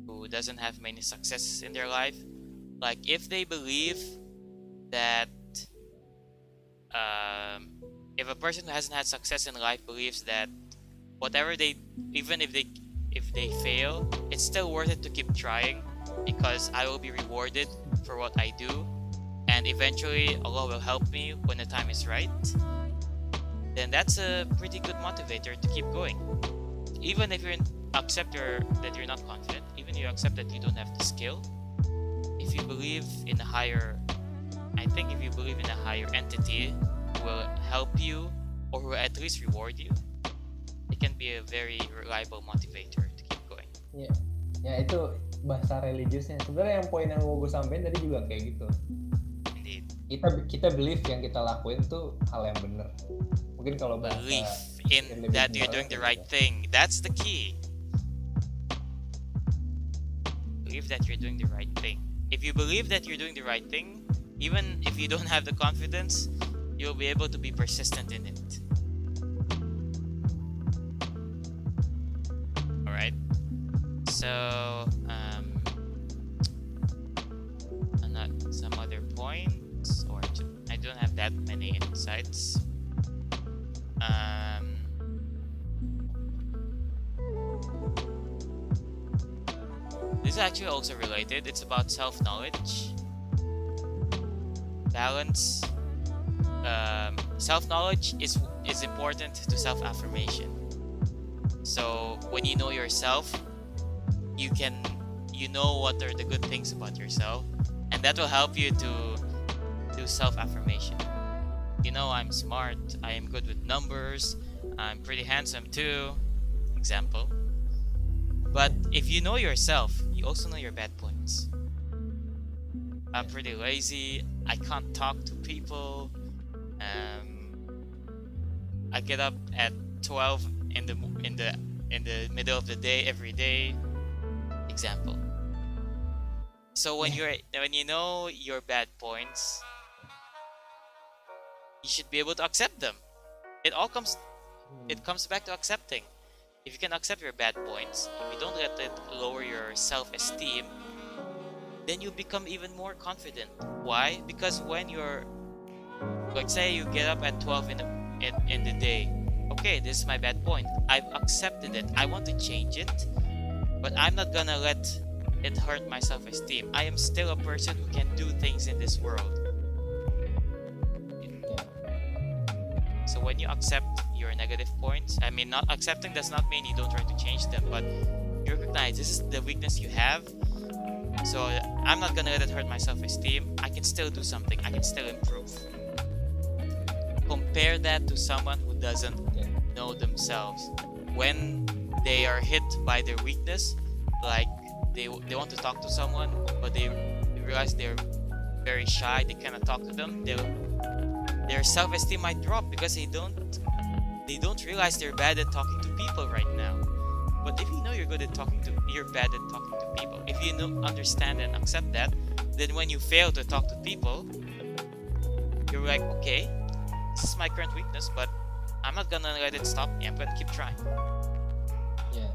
who doesn't have many successes in their life. Like if they believe that um, if a person who hasn't had success in life believes that whatever they even if they if they fail, it's still worth it to keep trying because I will be rewarded for what I do and eventually Allah will help me when the time is right, then that's a pretty good motivator to keep going. Even if you're accept your that you're not confident, even you accept that you don't have the skill, if you believe in a higher I think if you believe in a higher entity who will help you or who will at least reward you, it can be a very reliable motivator to keep going. Ya, ya itu bahasa religiusnya. Sebenarnya yang poin yang mau gue sampaikan tadi juga kayak gitu. Indeed. Kita kita believe yang kita lakuin tuh hal yang benar. Mungkin kalau bahasa Belief in that you're doing the right thing. That's the key. Believe that you're doing the right thing. If you believe that you're doing the right thing, even if you don't have the confidence, you'll be able to be persistent in it. Alright. So, um, ano- some other points, or I don't have that many insights. Um, this is actually also related. It's about self knowledge, balance. Um, self knowledge is is important to self affirmation. So when you know yourself, you can you know what are the good things about yourself, and that will help you to do self affirmation. You know, I'm smart. I am good with numbers. I'm pretty handsome too. Example. But if you know yourself, you also know your bad points. I'm pretty lazy. I can't talk to people. Um, I get up at 12 in the in the in the middle of the day every day. Example. So when you're when you know your bad points, you should be able to accept them. It all comes hmm. it comes back to accepting. If you can accept your bad points, if you don't let it lower your self-esteem, then you become even more confident. Why? Because when you're like say you get up at 12 in the in, in the day. Okay, this is my bad point. I've accepted it. I want to change it, but I'm not gonna let it hurt my self-esteem. I am still a person who can do things in this world. So when you accept your negative points, I mean, not accepting does not mean you don't try to change them, but you recognize this is the weakness you have. So I'm not gonna let it hurt my self-esteem. I can still do something. I can still improve. Compare that to someone who doesn't know themselves. When they are hit by their weakness, like they they want to talk to someone, but they realize they're very shy. They cannot talk to them. They their self-esteem might drop because they don't they don't realize they're bad at talking to people right now. But if you know you're good at talking to you're bad at talking to people, if you know understand and accept that, then when you fail to talk to people, you're like, okay, this is my current weakness, but I'm not gonna let it stop me. I'm gonna keep trying. Yeah.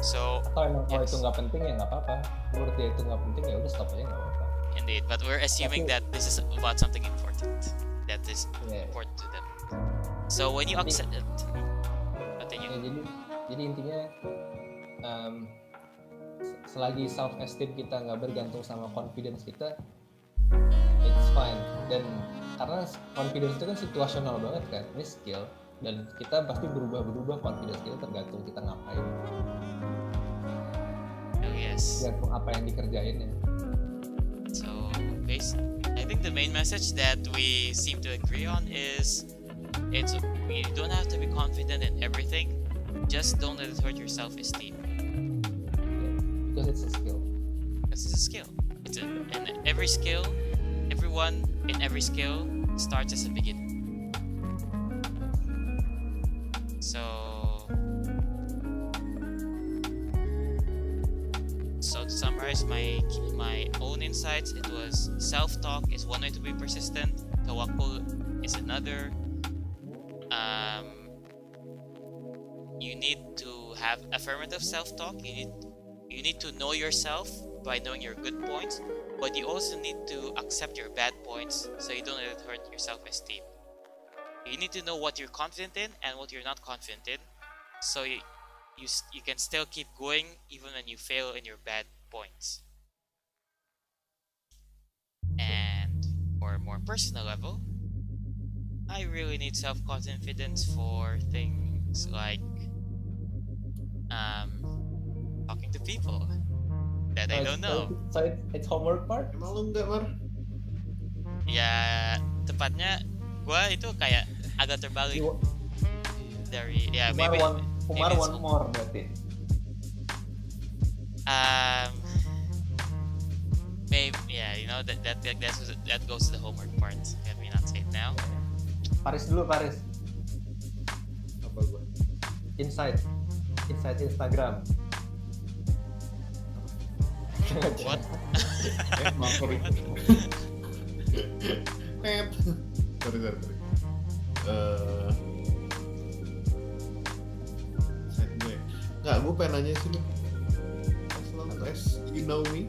So Atau emang kalau Yes. itu nggak penting ya nggak apa-apa. Menurut dia itu nggak penting ya udah stop aja nggak apa-apa. indeed, but we're assuming Tapi- that this is about something important that is Ya. important to them. So when you Tapi- accept it, continue. Ya, jadi jadi intinya s- selagi self esteem kita nggak bergantung sama confidence kita it's fine dan karena confidence itu kan situasional banget kan ini skill dan kita pasti berubah-berubah confidence kita tergantung kita ngapain Oh yes. tergantung apa yang dikerjain ya So, base, I think the main message that we seem to agree on is it's you don't have to be confident in everything. Just don't let it hurt your self-esteem. because it's a skill This is a skill. It's a, and every skill, everyone in every skill starts as a beginning. My my own insights, it was self-talk is one way to be persistent. Tawakkul is another. Um, you need to have affirmative self-talk. You need you need to know yourself by knowing your good points, but you also need to accept your bad points so you don't let it hurt your self-esteem. You need to know what you're confident in and what you're not confident in, so you you, you can still keep going even when you fail in your bad points. And for a more personal level, I really need self-confidence for things like um, talking to people that I Uh, don't know. So, it- it's homework part. Emang lu enggak, Mar? Ya tepatnya gue itu kayak agak terbalik You, dari ya Umar maybe want, Umar maybe it's want more berarti. um maybe yeah you know that that that that's, that goes to the homework part. Let me not say it now. Paris dulu Paris. Apa gua? Insight. Insight Instagram. What? Eh, maaf, sorry. Net. sorry, sorry, sorry. Eh, set gue. Nggak, gue pengen nanya sih lu. As long as you know me.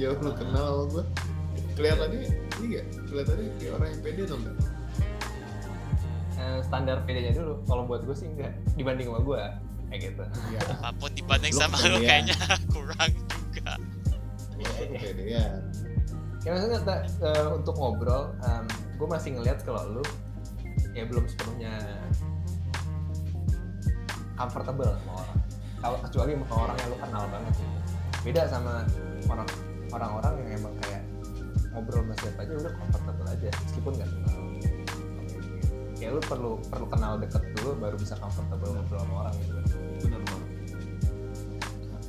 Jauh lu kenal sama gue. Kelihatannya, ini gak? Kelihatannya kayak orang yang pede dong nggak? Eh, standar PD-nya dulu. Kalau buat gue sih enggak dibanding sama gue kayak gitu. Iya. Apa pun dibanding Lu sama lu kayaknya kurang juga. Gue kepedean. Ya maksudnya ta- eh, untuk ngobrol, gue masih ngeliat kalau lu ya belum sepenuhnya comfortable sama orang. Kalau kecuali sama orang yang lu kenal banget gitu. Beda sama orang orang-orang yang emang kayak ngobrol sama siapa aja udah comfortable aja meskipun nggak kenal. Kayak lu perlu perlu kenal deket dulu baru bisa comfortable ngobrol sama orang gitu. bener banget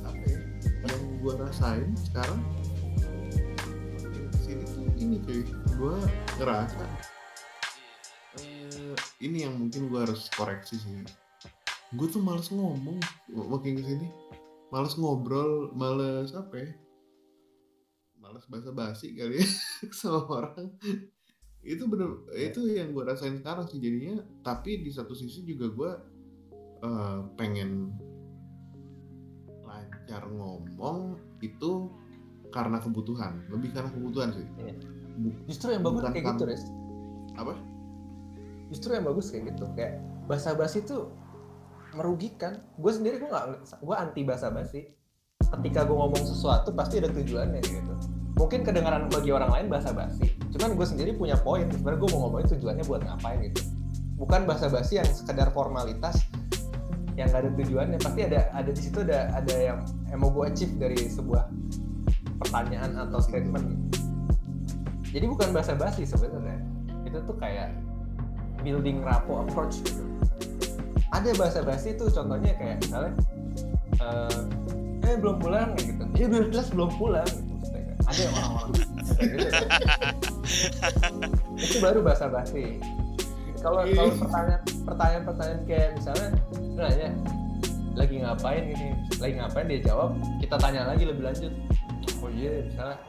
apa ya yang gue rasain sekarang ke sini tuh ini cuy gue ngerasa eh, ini yang mungkin gue harus koreksi sih gue tuh males ngomong makin ke sini males ngobrol males apa ya males basa-basi kali ya sama orang. Itu bener itu yang gue rasain sekarang sih jadinya. Tapi di satu sisi juga gue eh, pengen lancar ngomong itu karena kebutuhan. Lebih karena kebutuhan sih. Bu- Justru yang bagus Bukan kayak gitu, Res. apa? Justru yang bagus kayak gitu. Kayak basa-basi itu merugikan. Gue sendiri gue nggak gue anti basa-basi ketika gue ngomong sesuatu pasti ada tujuannya gitu mungkin kedengaran bagi orang lain basa-basi cuman gue sendiri punya poin sebenarnya gue mau ngomongin tujuannya buat ngapain gitu bukan basa-basi yang sekedar formalitas yang gak ada tujuannya pasti ada ada di situ ada ada yang, mau gue achieve dari sebuah pertanyaan atau statement gitu. jadi bukan basa-basi sebenarnya itu tuh kayak building rapport approach gitu. Ada bahasa basi tuh contohnya kayak misalnya eh, eh belum pulang gitu. Ya udah jelas belum pulang Ada orang-orang. Itu baru bahasa basi. Kalau kalau pertanyaan pertanyaan pertanyaan kayak misalnya nanya lagi ngapain ini? Lagi ngapain? Dia jawab kita tanya lagi lebih lanjut. Oh iya misalnya.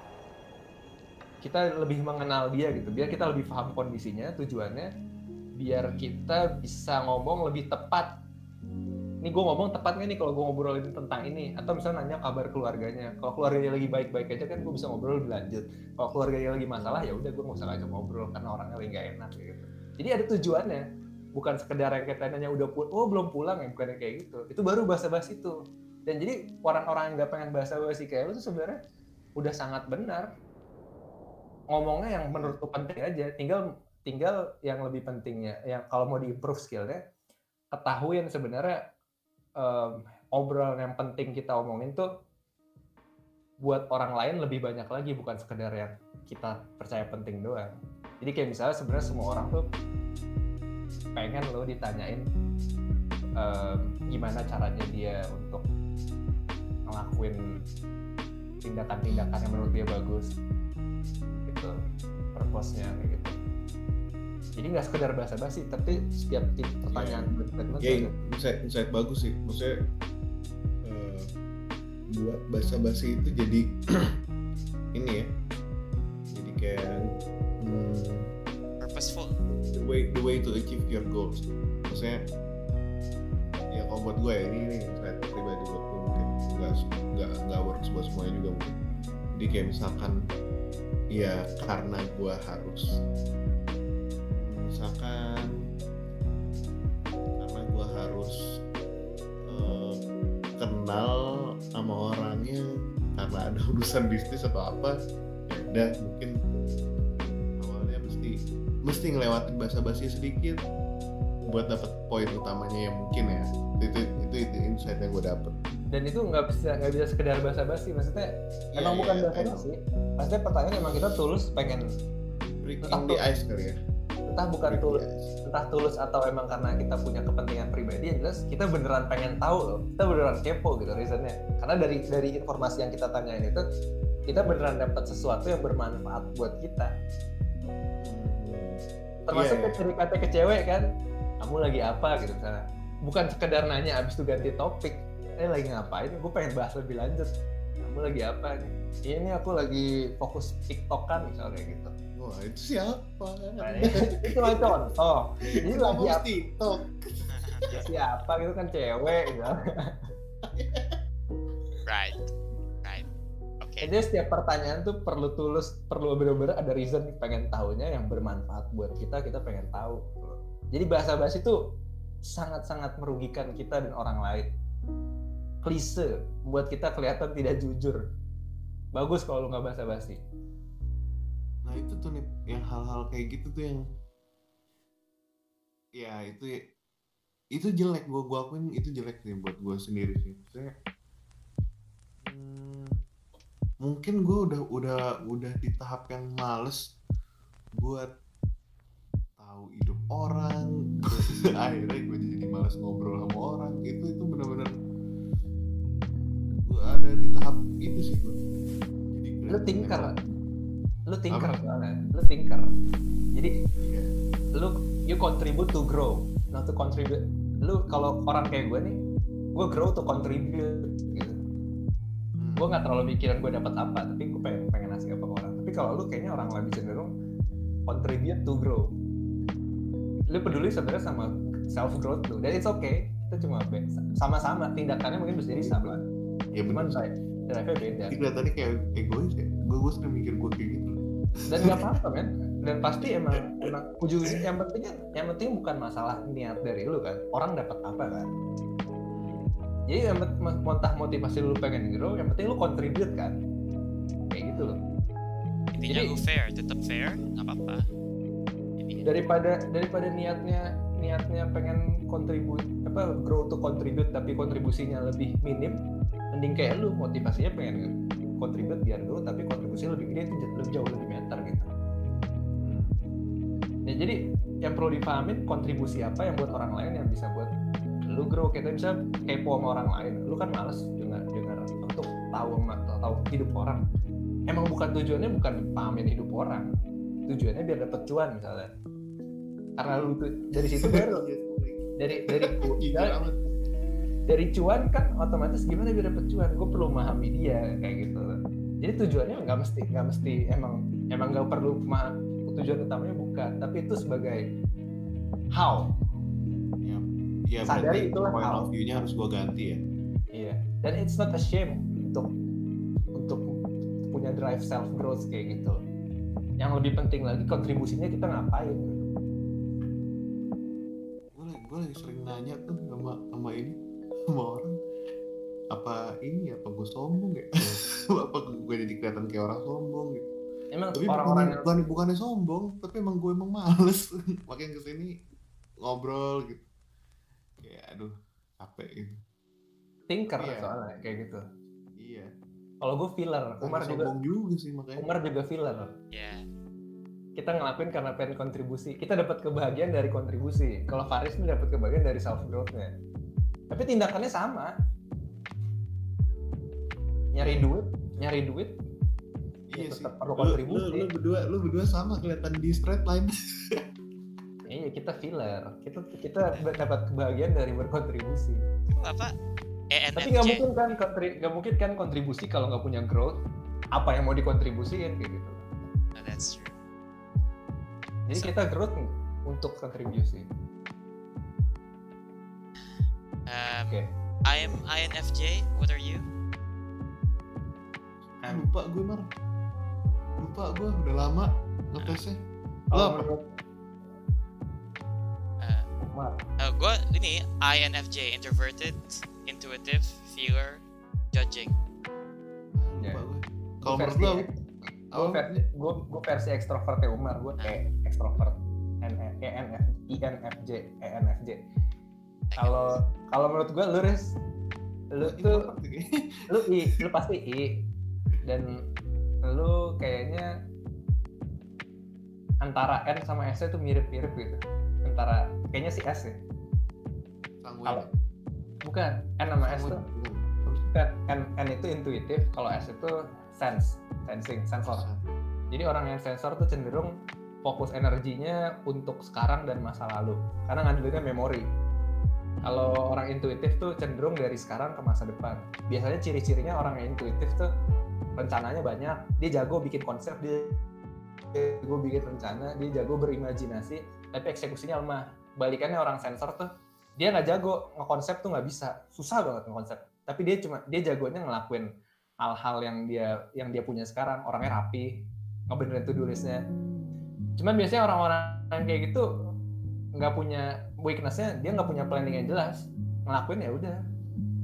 Kita lebih mengenal dia gitu. Biar kita lebih paham kondisinya tujuannya. Biar kita bisa ngomong lebih tepat ini gue ngomong tepat nggak nih kalau gue ngobrolin tentang ini? Atau misalnya nanya kabar keluarganya. Kalau keluarganya lagi baik-baik aja kan gue bisa ngobrol lebih lanjut. Kalau keluarganya lagi masalah ya udah gue nggak usah ngajak ngobrol karena orangnya lagi nggak enak gitu. Jadi ada tujuannya. Bukan sekedar yang kita nanya udah pul oh belum pulang ya? Bukan yang kayak gitu. Itu baru bahasa basi itu. Dan jadi orang-orang yang nggak pengen bahasa basi kayak lu tuh sebenarnya udah sangat benar. Ngomongnya yang menurut lu penting aja. Tinggal tinggal yang lebih pentingnya yang kalau mau diimprove skillnya ketahuin sebenarnya em, obrolan yang penting kita omongin tuh buat orang lain lebih banyak lagi bukan sekedar yang kita percaya penting doang. Jadi kayak misalnya sebenarnya semua orang tuh pengen lo ditanyain em, gimana caranya dia untuk ngelakuin tindakan-tindakan yang menurut dia bagus gitu purpose-nya kayak gitu jadi nggak sekedar basa-basi tapi setiap ti- pertanyaan statement ya insight insight bagus sih. Maksudnya eh, buat bahasa basi itu jadi ini ya. Jadi kayak hmm, Purposeful. the way the way to achieve your goals. Maksudnya ya kalau buat gue ya ini ini insight pribadi buat gue mungkin. Nggak nggak nggak works buat semuanya juga mungkin. Jadi kayak misalkan ya karena gue harus misalkan karena gue harus eh, kenal sama orangnya karena ada urusan bisnis atau apa ya udah mungkin awalnya mesti mesti ngelewatin basa-basi sedikit buat dapat poin utamanya yang mungkin ya. Itu itu itu, insight yang gue dapet. Dan itu nggak bisa nggak bisa sekedar basa-basi maksudnya Iya, emang iya, bukan I know. basa-basi maksudnya pertanyaan emang kita tulus pengen breaking Entah the ice kali ya entah bukan tulus entah tulus atau emang karena kita punya kepentingan pribadi yang jelas kita beneran pengen tahu loh. Kita beneran kepo gitu reasonnya. Karena dari dari informasi yang kita tanyain itu kita beneran dapat sesuatu yang bermanfaat buat kita. Termasuk iya. ketika kata ke cewek kan kamu lagi apa? Gitu misalnya. Bukan sekedar nanya abis itu ganti topik. Eh lagi ngapain? Gue pengen bahas lebih lanjut. Kamu lagi apa nih? "Iya, ini aku lagi fokus tiktokan misalnya gitu wah itu siapa? Nah, itu cuma contoh jadi Kenapa lagi apa TikTok? Ya siapa gitu kan cewek gitu. Right. Right. Oke. jadi setiap pertanyaan tuh perlu tulus perlu bener-bener ada reason pengen tahunya yang bermanfaat buat kita kita pengen tahu. Jadi bahasa basi tuh sangat-sangat merugikan kita dan orang lain. Klise buat kita kelihatan tidak jujur. Bagus kalau lu nggak bahasa basi nah itu tuh nih yang hal-hal kayak gitu tuh yang ya itu itu jelek. Gue gua akuin itu jelek sih buat gue sendiri sih. Maksudnya, hmm, mungkin gue udah udah udah di tahap yang males buat tahu hidup orang. Akhirnya gue jadi males ngobrol sama orang. Itu itu benar-benar gue ada di tahap itu sih gue jadi lu tinker lu tinker Apa? soalnya lu tinker jadi Iya. lu you contribute to grow not to contribute lu kalau orang kayak gue nih gue grow to contribute gitu Hmm. gue nggak terlalu mikirin gue dapat apa tapi gue pengen pengen ngasih apa ke orang tapi kalau lu kayaknya orang lebih cenderung contribute to grow lu peduli sebenarnya sama self growth lu dan it's okay itu cuma sama-sama tindakannya mungkin bisa jadi sama ya cuman saya drive-nya beda Jadi kelihatannya kayak egois ya. Gue gue sering mikir gue kayak gitu. Dan nggak apa-apa men. Dan pasti emang emang ujung yang penting kan yang penting bukan masalah niat dari lu kan. Orang dapat apa kan? Jadi yang pent- mo- entah motivasi lu pengen grow yang penting lu contribute kan? Kayak gitu loh. Intinya Jadi- lu fair, tetap fair, nggak apa-apa. Ini daripada daripada niatnya niatnya pengen kontribut apa grow to contribute tapi kontribusinya lebih minim mending kayak lu motivasinya pengen kontribut biar grow tapi kontribusinya lebih gede itu lebih jauh lebih meter gitu. Ya jadi yang perlu dipahamin kontribusi apa yang buat orang lain yang bisa buat lu grow. Kita bisa kepo sama orang lain lu kan males dengar dengar untuk tahu tahu hidup orang. Emang bukan tujuannya bukan pahamin hidup orang. Tujuannya biar dapet cuan misalnya. Karena lu tuh dari situ baru. Dari dari Jujur dari. Dari cuan kan otomatis gimana biar dapet cuan? Gue perlu memahami dia kayak gitu. Jadi tujuannya nggak mesti nggak mesti emang emang nggak perlu tujuan utamanya bukan tapi itu sebagai how. Ya, ya Sadari itulah point hal. of view-nya harus gue ganti ya. iya dan it's not a shame untuk untuk punya drive self growth kayak gitu. Yang lebih penting lagi kontribusinya kita ngapain? Gue gue lagi sering nanya tuh sama sama ini sama orang. Apa ini apa gue sombong ya? Apa gue jadi kelihatan kayak orang sombong gitu? Emang tapi orang-orang bukan, yang bukan bukannya sombong tapi emang gue emang males. Makin ke sini ngobrol gitu. Kayak aduh capek gitu. Thinker Iya. soalnya kayak gitu. Iya. Kalau gue filler. Umar juga sombong juga sih makanya. Umar juga filler. Ya kita ngelakuin karena pengen kontribusi. Kita dapat kebahagiaan dari kontribusi. Kalau Faris nih dapat kebahagiaan dari self growth-nya tapi tindakannya sama. Nyari duit nyari duit iya ya sih. tetap perlu Lu- kontribusi. lu, lu berdua lu berdua sama kelihatan di straight line. Iya kita filler. Kita kita dapat kebahagiaan dari berkontribusi. Apa? Tapi nggak ENFJ mungkin kan kontri- nggak mungkin kan kontribusi kalau nggak punya growth apa yang mau dikontribusiin kayak gitu. No, that's true. Jadi So- kita growth untuk kontribusi um, oke. I am INFJ what are you? Ah, lupa gue mar. Lupa gue udah lama ngetesnya Lo apa? uh, uh, gue ini INFJ introverted intuitive feeler judging. Ah, Ya. gue kalau menurut lo gue versi gue gue versi ekstrovertnya Umar. Gue kayak ekstrovert E, ENF INFJ ENFJ kalau kalau menurut gue lu Riz lu tuh lu i lu pasti i. Dan lu kayaknya antara N sama S itu mirip-mirip gitu. Antara kayaknya si S ya. Kalau- bukan N sama S tuh. Bukan N, N itu intuitif kalau S itu sense sensing sensor. Jadi orang yang sensor tuh cenderung fokus energinya untuk sekarang dan masa lalu. Karena ngandelinnya memori kalau orang intuitif tuh cenderung dari sekarang ke masa depan. Biasanya ciri-cirinya orang yang intuitif tuh rencananya banyak. Dia jago bikin konsep dia jago bikin rencana dia jago berimajinasi tapi eksekusinya lemah. Balikannya orang sensor tuh dia nggak jago ngekonsep tuh nggak bisa. Susah banget ngekonsep. Tapi dia cuma dia jagonya ngelakuin hal-hal yang dia yang dia punya sekarang. Orangnya rapi ngebenerin to do listnya. Cuman biasanya orang-orang kayak gitu nggak punya weaknessnya dia nggak punya planning yang jelas. Ngelakuin ya udah.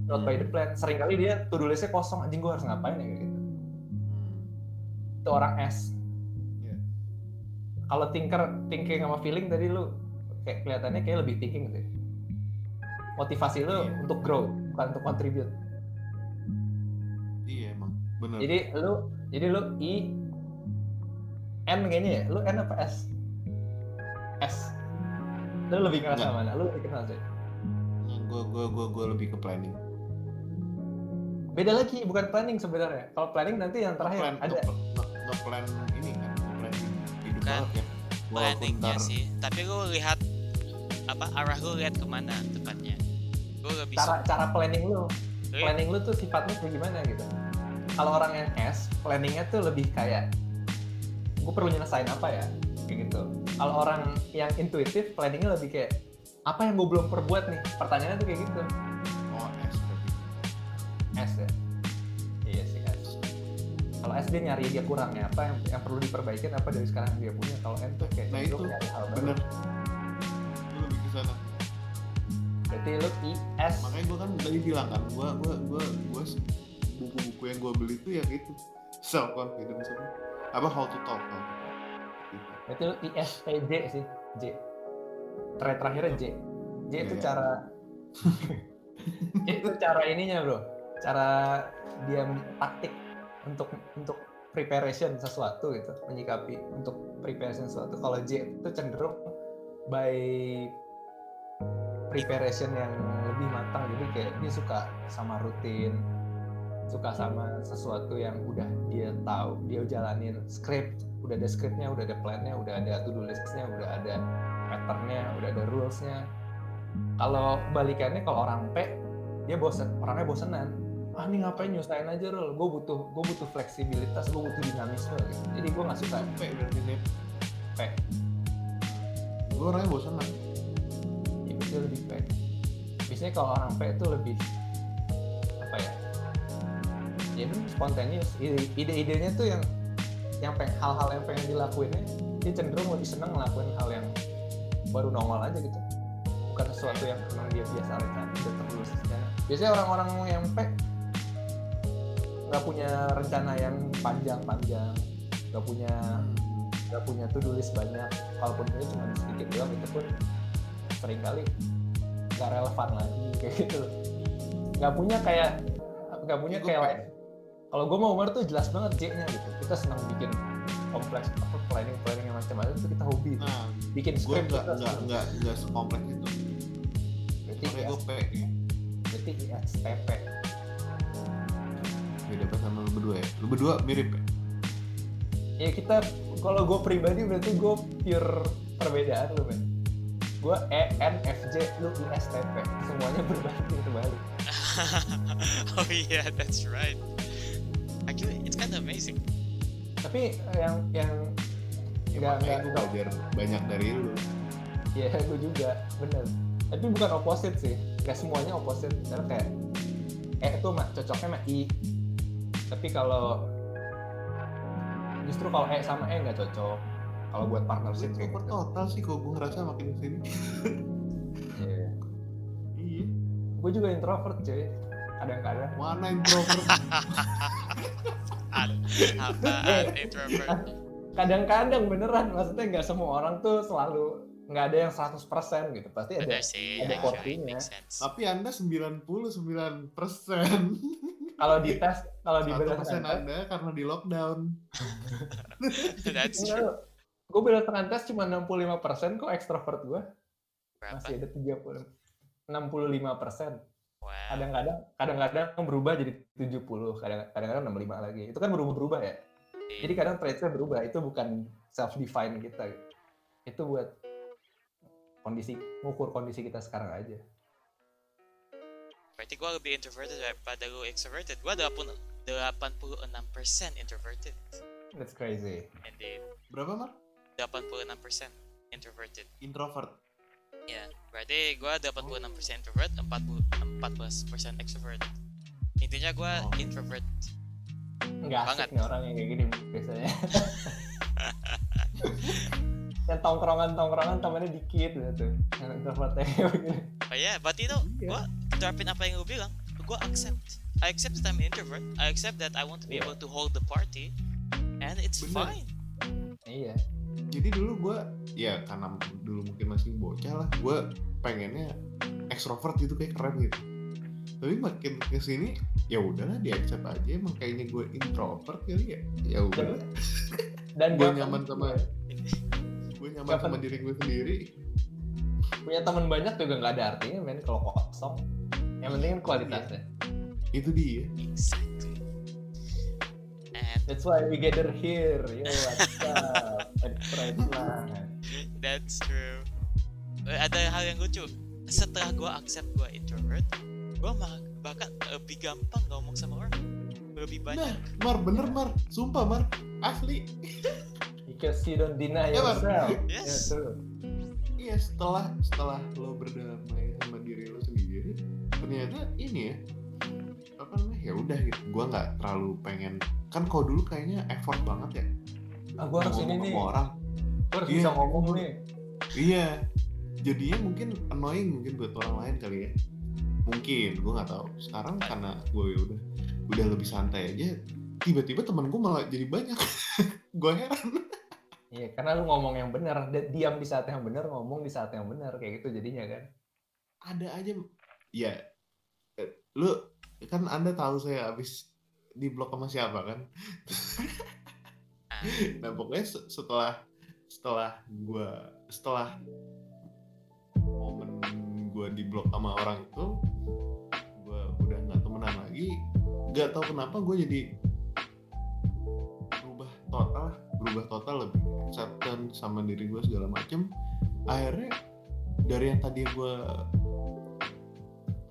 Not by the plan. Seringkali dia to do listnya kosong. Anjing gue harus ngapain ya gitu. Hmm. itu orang S. Iya. kalau thinker thinking sama feeling tadi lu kayak kelihatannya kayak lebih thinking sih. Motivasi lu Iya. untuk grow bukan untuk contribute. Iya emang. Bener. jadi lu jadi lu I N kayaknya ya? Lu N apa S? S lu lebih ngerasa Enggak. mana? Lu lebih kenal sih gue gue gue gue lebih ke planning. beda lagi bukan planning sebenarnya. Kalau planning nanti yang terakhir Plan, ada. nge- nge- nge-plan ini kan, nge-plan hidup Kan, ya. Planningnya ntar- sih. Tapi lu lihat apa arah lu lihat ke mana tepatnya. Gue lebih cara cara planning lu. Suka planning lu tuh sifatnya kayak gimana gitu? Kalau orang yang S planningnya tuh lebih kayak gue perlu nyelesain apa ya? Kayak gitu kalau orang yang intuitif planningnya lebih kayak apa yang gue belum perbuat nih pertanyaannya tuh kayak gitu Oh S berarti. S ya iya sih S kalau S dia nyari dia kurangnya apa yang, yang perlu diperbaikin apa dari sekarang yang dia punya kalau N tuh kayak Nah, itu. nyari hal baru. Bener. Lu lebih ke sana. berarti lu I S Makanya gue kan tadi bilang kan, gue gue gue gue buku-buku yang gue beli tuh yang itu self confidence? Apa how to talk? How to talk. Gitu. berarti lu I S T J sih J terakhir terakhirnya J J itu Iya. cara J itu cara ininya bro cara dia taktik untuk untuk preparation sesuatu gitu menyikapi untuk preparation sesuatu kalau J itu cenderung by preparation yang lebih matang jadi kayak dia suka sama rutin suka sama sesuatu yang udah dia tahu dia jalanin script udah ada scriptnya udah ada plannya udah ada to do listnya udah ada patternnya udah ada rulesnya. Kalau balikannya kalau orang P dia bosen orangnya bosenan. Ah ini ngapain nyusahin aja rul. Gue butuh gue butuh fleksibilitas gue butuh dinamisme gitu. Jadi gue nggak suka P berarti nih. P. Gue orangnya bosan lah. ya lebih P. Biasanya kalau orang P itu lebih ya itu spontaneous. Ide- ide-idenya tuh yang yang hal-hal yang pengen dilakuinnya dia cenderung lebih senang ngelakuin hal yang baru nongol aja gitu. Bukan sesuatu yang memang dia biasa rencana udah terus rencana biasanya orang-orang yang P nggak punya rencana yang panjang-panjang nggak punya nggak punya do list banyak kalaupun punya cuma sedikit doang itu pun sering kali nggak relevan lagi kayak gitu. Nggak punya kayak nggak punya kayak pengen. Kalau gue mau Umar tuh jelas banget J-nya gitu kita senang bikin kompleks apa planning planning yang macam-macam itu kita hobi Nah, bikin gue script nggak kita nggak senang. nggak nggak sekompleks itu. berarti Makanya gue IS, P ya. berarti ISTP Beda banget sama lu berdua ya. Lu berdua mirip ya. ya kita kalau gue pribadi berarti gue pure perbedaan lu men gue E N F J lu ISTP semuanya berbanding terbalik oh yeah that's right actually it's kind of amazing tapi yang yang Ya, Nggak, makanya nggak, gue nggak. belajar banyak dari lu. ya gue juga bener tapi bukan opposite sih gak semuanya opposite karena kayak E itu mah cocoknya sama I tapi kalau justru kalau E sama E nggak cocok kalau buat partnership kayak gitu total sih kalau gue ngerasa makin ke sini. Iya. iya. gue juga introvert cuy kadang-kadang Mana introvert? apaan introvert kadang-kadang beneran maksudnya nggak semua orang tuh selalu nggak ada yang 100% gitu pasti ada sih, ada porsinya. makes sense. Tapi Anda 99 persen. kalau di tes kalau di persen Anda karena di lockdown. That's true. gue berdasarkan tes cuma 65% kok ekstrovert gue masih ada 30 65% Wow. Kadang-kadang kadang-kadang berubah jadi 70 kadang- kadang-kadang 65 lagi itu kan berubah-berubah ya jadi kadang traitsnya berubah itu bukan self define kita itu buat kondisi ngukur kondisi kita sekarang aja Berarti gue lebih introverted daripada lu extroverted. Gue 86% introverted. that's crazy Indeed. Berapa, Mar? 86% introverted. Introvert. Ya, berarti gue 86% introvert, 40, 14% extrovert. Intinya gue Oh. introvert. nggak Banget. asik nih orang yang kayak gini biasanya yang tongkrongan tongkrongan temannya dikit gitu yang introvertnya begini Oh ya, berarti itu Iya. gue terapin apa yang lu bilang. Gue accept. I accept that I'm an introvert. I accept that I want to be Iya. able to hold the party. And it's Bener. fine. iya Jadi dulu gue, ya karena dulu mungkin masih bocah lah, gue pengennya ekstrovert gitu kayak keren gitu. Tapi makin ke sini, ya udahlah di accept aja. Emang kayaknya gue introvert kali ya. Ya udah, dan Gua gak nyaman sama- gue nyaman sama diri gue sendiri. punya teman banyak juga nggak ada artinya men kalau kosong yang penting kan kualitasnya Itu dia. Exactly. That's why we gather here yo what's up that's true. Eh, Ada hal yang lucu. Setelah gue accept gue introvert, gue malah bahkan lebih gampang ngomong sama orang. Lebih Nah, banyak. Mar, bener Mar. Sumpah Mar. Asli. because you don't deny Ya, Mar. yourself Yes. Yeah. Iya setelah setelah lo berdamai sama diri lo sendiri, ternyata ini ya apa namanya ya udah gitu. Gue nggak terlalu pengen kan kalau dulu kayaknya effort banget ya. ah gue harus ini ngomong nih sama orang. gue harus Iya. bisa ngomong nih Iya. Jadinya mungkin annoying mungkin buat orang lain kali ya. Mungkin gue nggak tahu. Sekarang karena gue udah udah lebih santai aja, tiba-tiba teman gue malah jadi banyak. gue heran. Iya, karena lu ngomong yang benar, diam di saat yang benar, ngomong di saat yang benar, kayak gitu jadinya kan. ada aja ya eh, lu kan anda tahu saya habis di blok sama siapa kan Ah, nah pokoknya se- setelah setelah gua setelah gua di blok sama orang itu gua udah nggak temenan lagi nggak tahu kenapa gue jadi berubah total berubah total lebih acceptance sama diri gue segala macem. Akhirnya dari yang tadi gue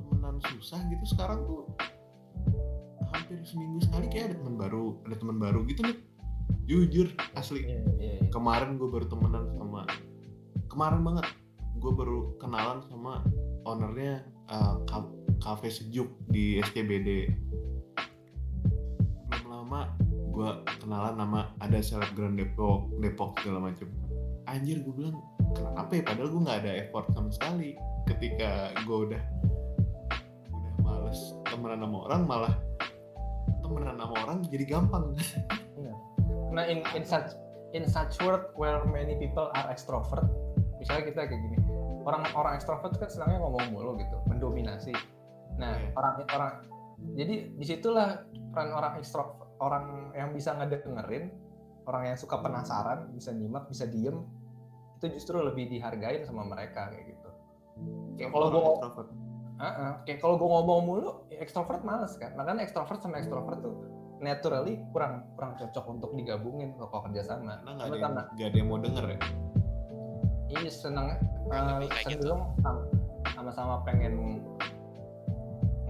temenan susah gitu sekarang tuh hampir seminggu sekali kayak ada teman baru ada teman baru gitu nih. Jujur asli. Iya, iya, iya. kemarin gue baru temenan sama kemarin banget gue baru kenalan sama ownernya uh, cafe sejuk di SCBD belum lama gue kenalan nama ada selebgram Depok Depok segala macem. Anjir gue bilang kenapa ya? Padahal gue nggak ada effort sama sekali ketika gue udah udah males temenan sama orang malah temenan sama orang jadi gampang. Nah, in, in such in such world where many people are extrovert, misalnya kita kayak gini, orang-orang ekstrovert kan senangnya ngomong mulu gitu, mendominasi. Nah, Iya. orang orang jadi di situlah peran orang ekstrovert, orang yang bisa ngedengerin, orang yang suka penasaran, bisa nyimak, bisa diem, itu justru lebih dihargain sama mereka kayak gitu. Kayak kalau Orang gue extrovert. Heeh, kayak kalau gue ngomong mulu, ya ekstrovert males kan. Makanya ekstrovert sama ekstrovert tuh naturally kurang kurang cocok untuk digabungin kalau kerja sama. karena nggak ada, yang, nggak ada yang mau denger ya ini seneng Kurang eh, lebih kayak gitu. sama-sama pengen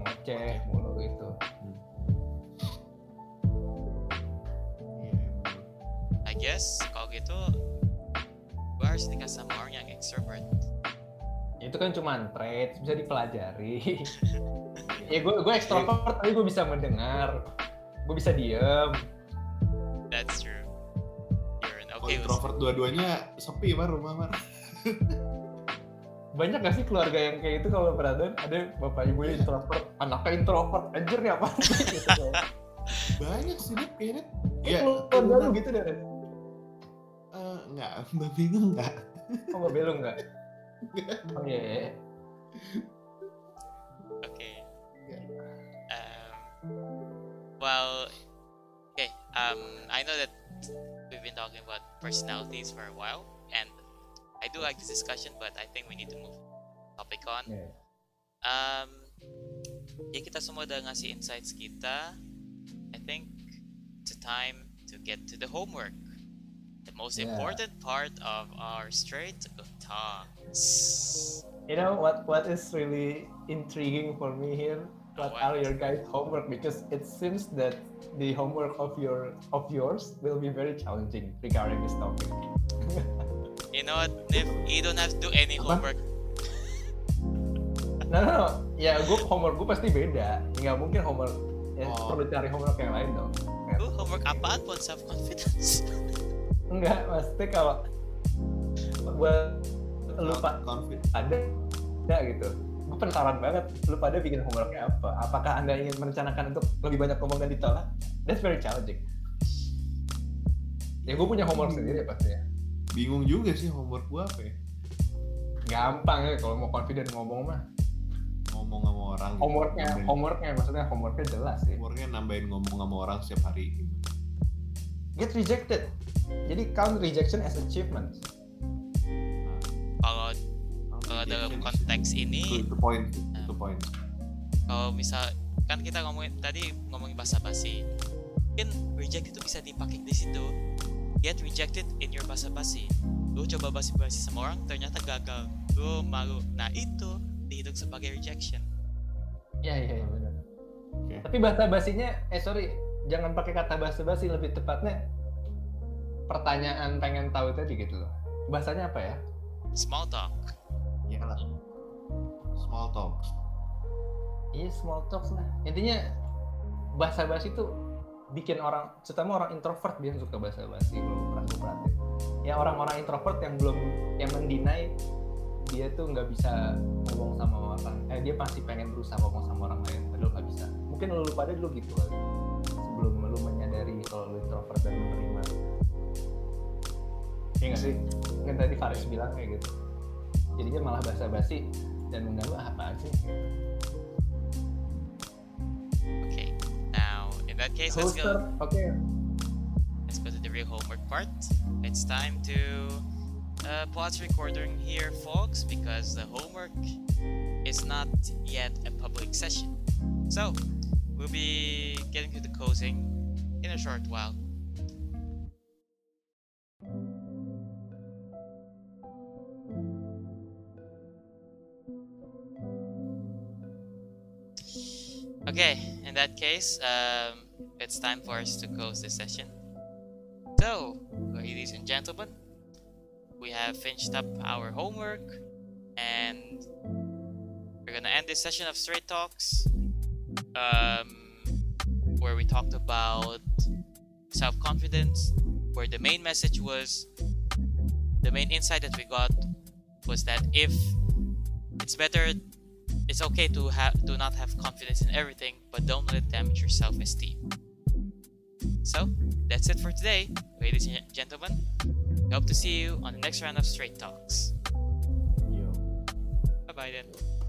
ngoceh mulu gitu. Iya. I guess kalau gitu gue harus nikah sama orang yang extrovert. Itu kan cuma trait bisa dipelajari. ya gue gue ekstrovert tapi gue bisa mendengar, gue bisa diem. That's true. Kalau okay introvert dua-duanya sepi mar rumah mar Banyak gak sih keluarga yang kayak itu kalau perhatian ada bapak ibunya introvert, anaknya introvert, anjir nih apa gitu banyak sih Dep, kayaknya Ya, keluarga lu gitu deh. eh, nggak mbak bingung nggak Oh, Mbak Belo enggak? Oh iya, iya. Okay. Um, well, okay. Um, I know that we've been talking about personalities for a while, and I do like this discussion, but I think we need to move topic on. Iya. Um, ya kita semua udah ngasih insights kita. I think it's a time to get to the homework. The most Yeah. important part of our straight talks. You know what what is really intriguing for me here? What What? are your guys' homework? Because it seems that the homework of your of yours will be very challenging regarding this topic. You know what, Nif? You don't have to do any Apa? homework. No, no, no. Ya, gue homework gue pasti beda. Nggak mungkin homework. Ya, Oh. perlu cari homework yang lain dong. Lu homework apaan pun self confidence? Enggak, maksudnya kalau buat lu pak Confident. ada ada gitu. Gue penasaran banget, lu pada bikin homeworknya apa? Apakah anda ingin merencanakan untuk lebih banyak ngomong dan ditolak? That's very challenging. Ya gue punya homework sendiri pasti ya. Bingung juga sih homework gua apa ya? Gampang ya kalau mau confident ngomong mah. Ngomong sama orang. gitu. Homeworknya, Nambahin- homeworknya maksudnya homeworknya jelas sih. homeworknya nambahin ngomong sama orang setiap hari. gitu. Get rejected. Jadi count rejection as achievement. Kalau kalau dalam konteks ini, itu poin, itu poin. kalau misal kan kita ngomongin tadi ngomongin bahasa basi, mungkin reject itu bisa dipakai di situ. Get rejected in your bahasa basi. Lu coba basi basi sama orang, ternyata gagal. Lu malu. Nah itu dihitung sebagai rejection. Iya iya iya benar. Oke. Tapi bahasa basinya, eh sorry, jangan pakai kata bahasa basi lebih tepatnya pertanyaan pengen tahu tadi gitu loh. Bahasanya apa ya? Small talk. Small talks. Iya small talks lah. Intinya bahasa basi itu bikin orang, terutama orang introvert dia suka bahasa basi kalau pernah gue. Ya orang-orang introvert yang belum yang mendinai dia tuh nggak bisa ngomong sama orang. Eh dia pasti pengen berusaha ngomong sama orang lain, padahal nggak bisa. Mungkin lu pada dulu gitu kali. Sebelum lu menyadari kalau lu introvert dan menerima. Iya nggak sih? Kan tadi Faris bilang kayak gitu. Jadinya malah bahasa basi dan mengganggu apaan sih? Okay. Now in that case, let's go. Okay. Let's go to the real homework part. It's time to uh, pause recording here, folks, because the homework is not yet a public session. So, we'll be getting to the closing in a short while. Okay, in that case, um, it's time for us to close this session. So, ladies and gentlemen, we have finished up our homework and we're gonna end this session of Straight Talks, um, where we talked about self confidence, where the main message was the main insight that we got was that if it's better it's okay to have to not have confidence in everything, but don't let it damage your self-esteem. So that's it for today, ladies and gentlemen. Hope to see you on the next round of Straight Talks. Bye bye then.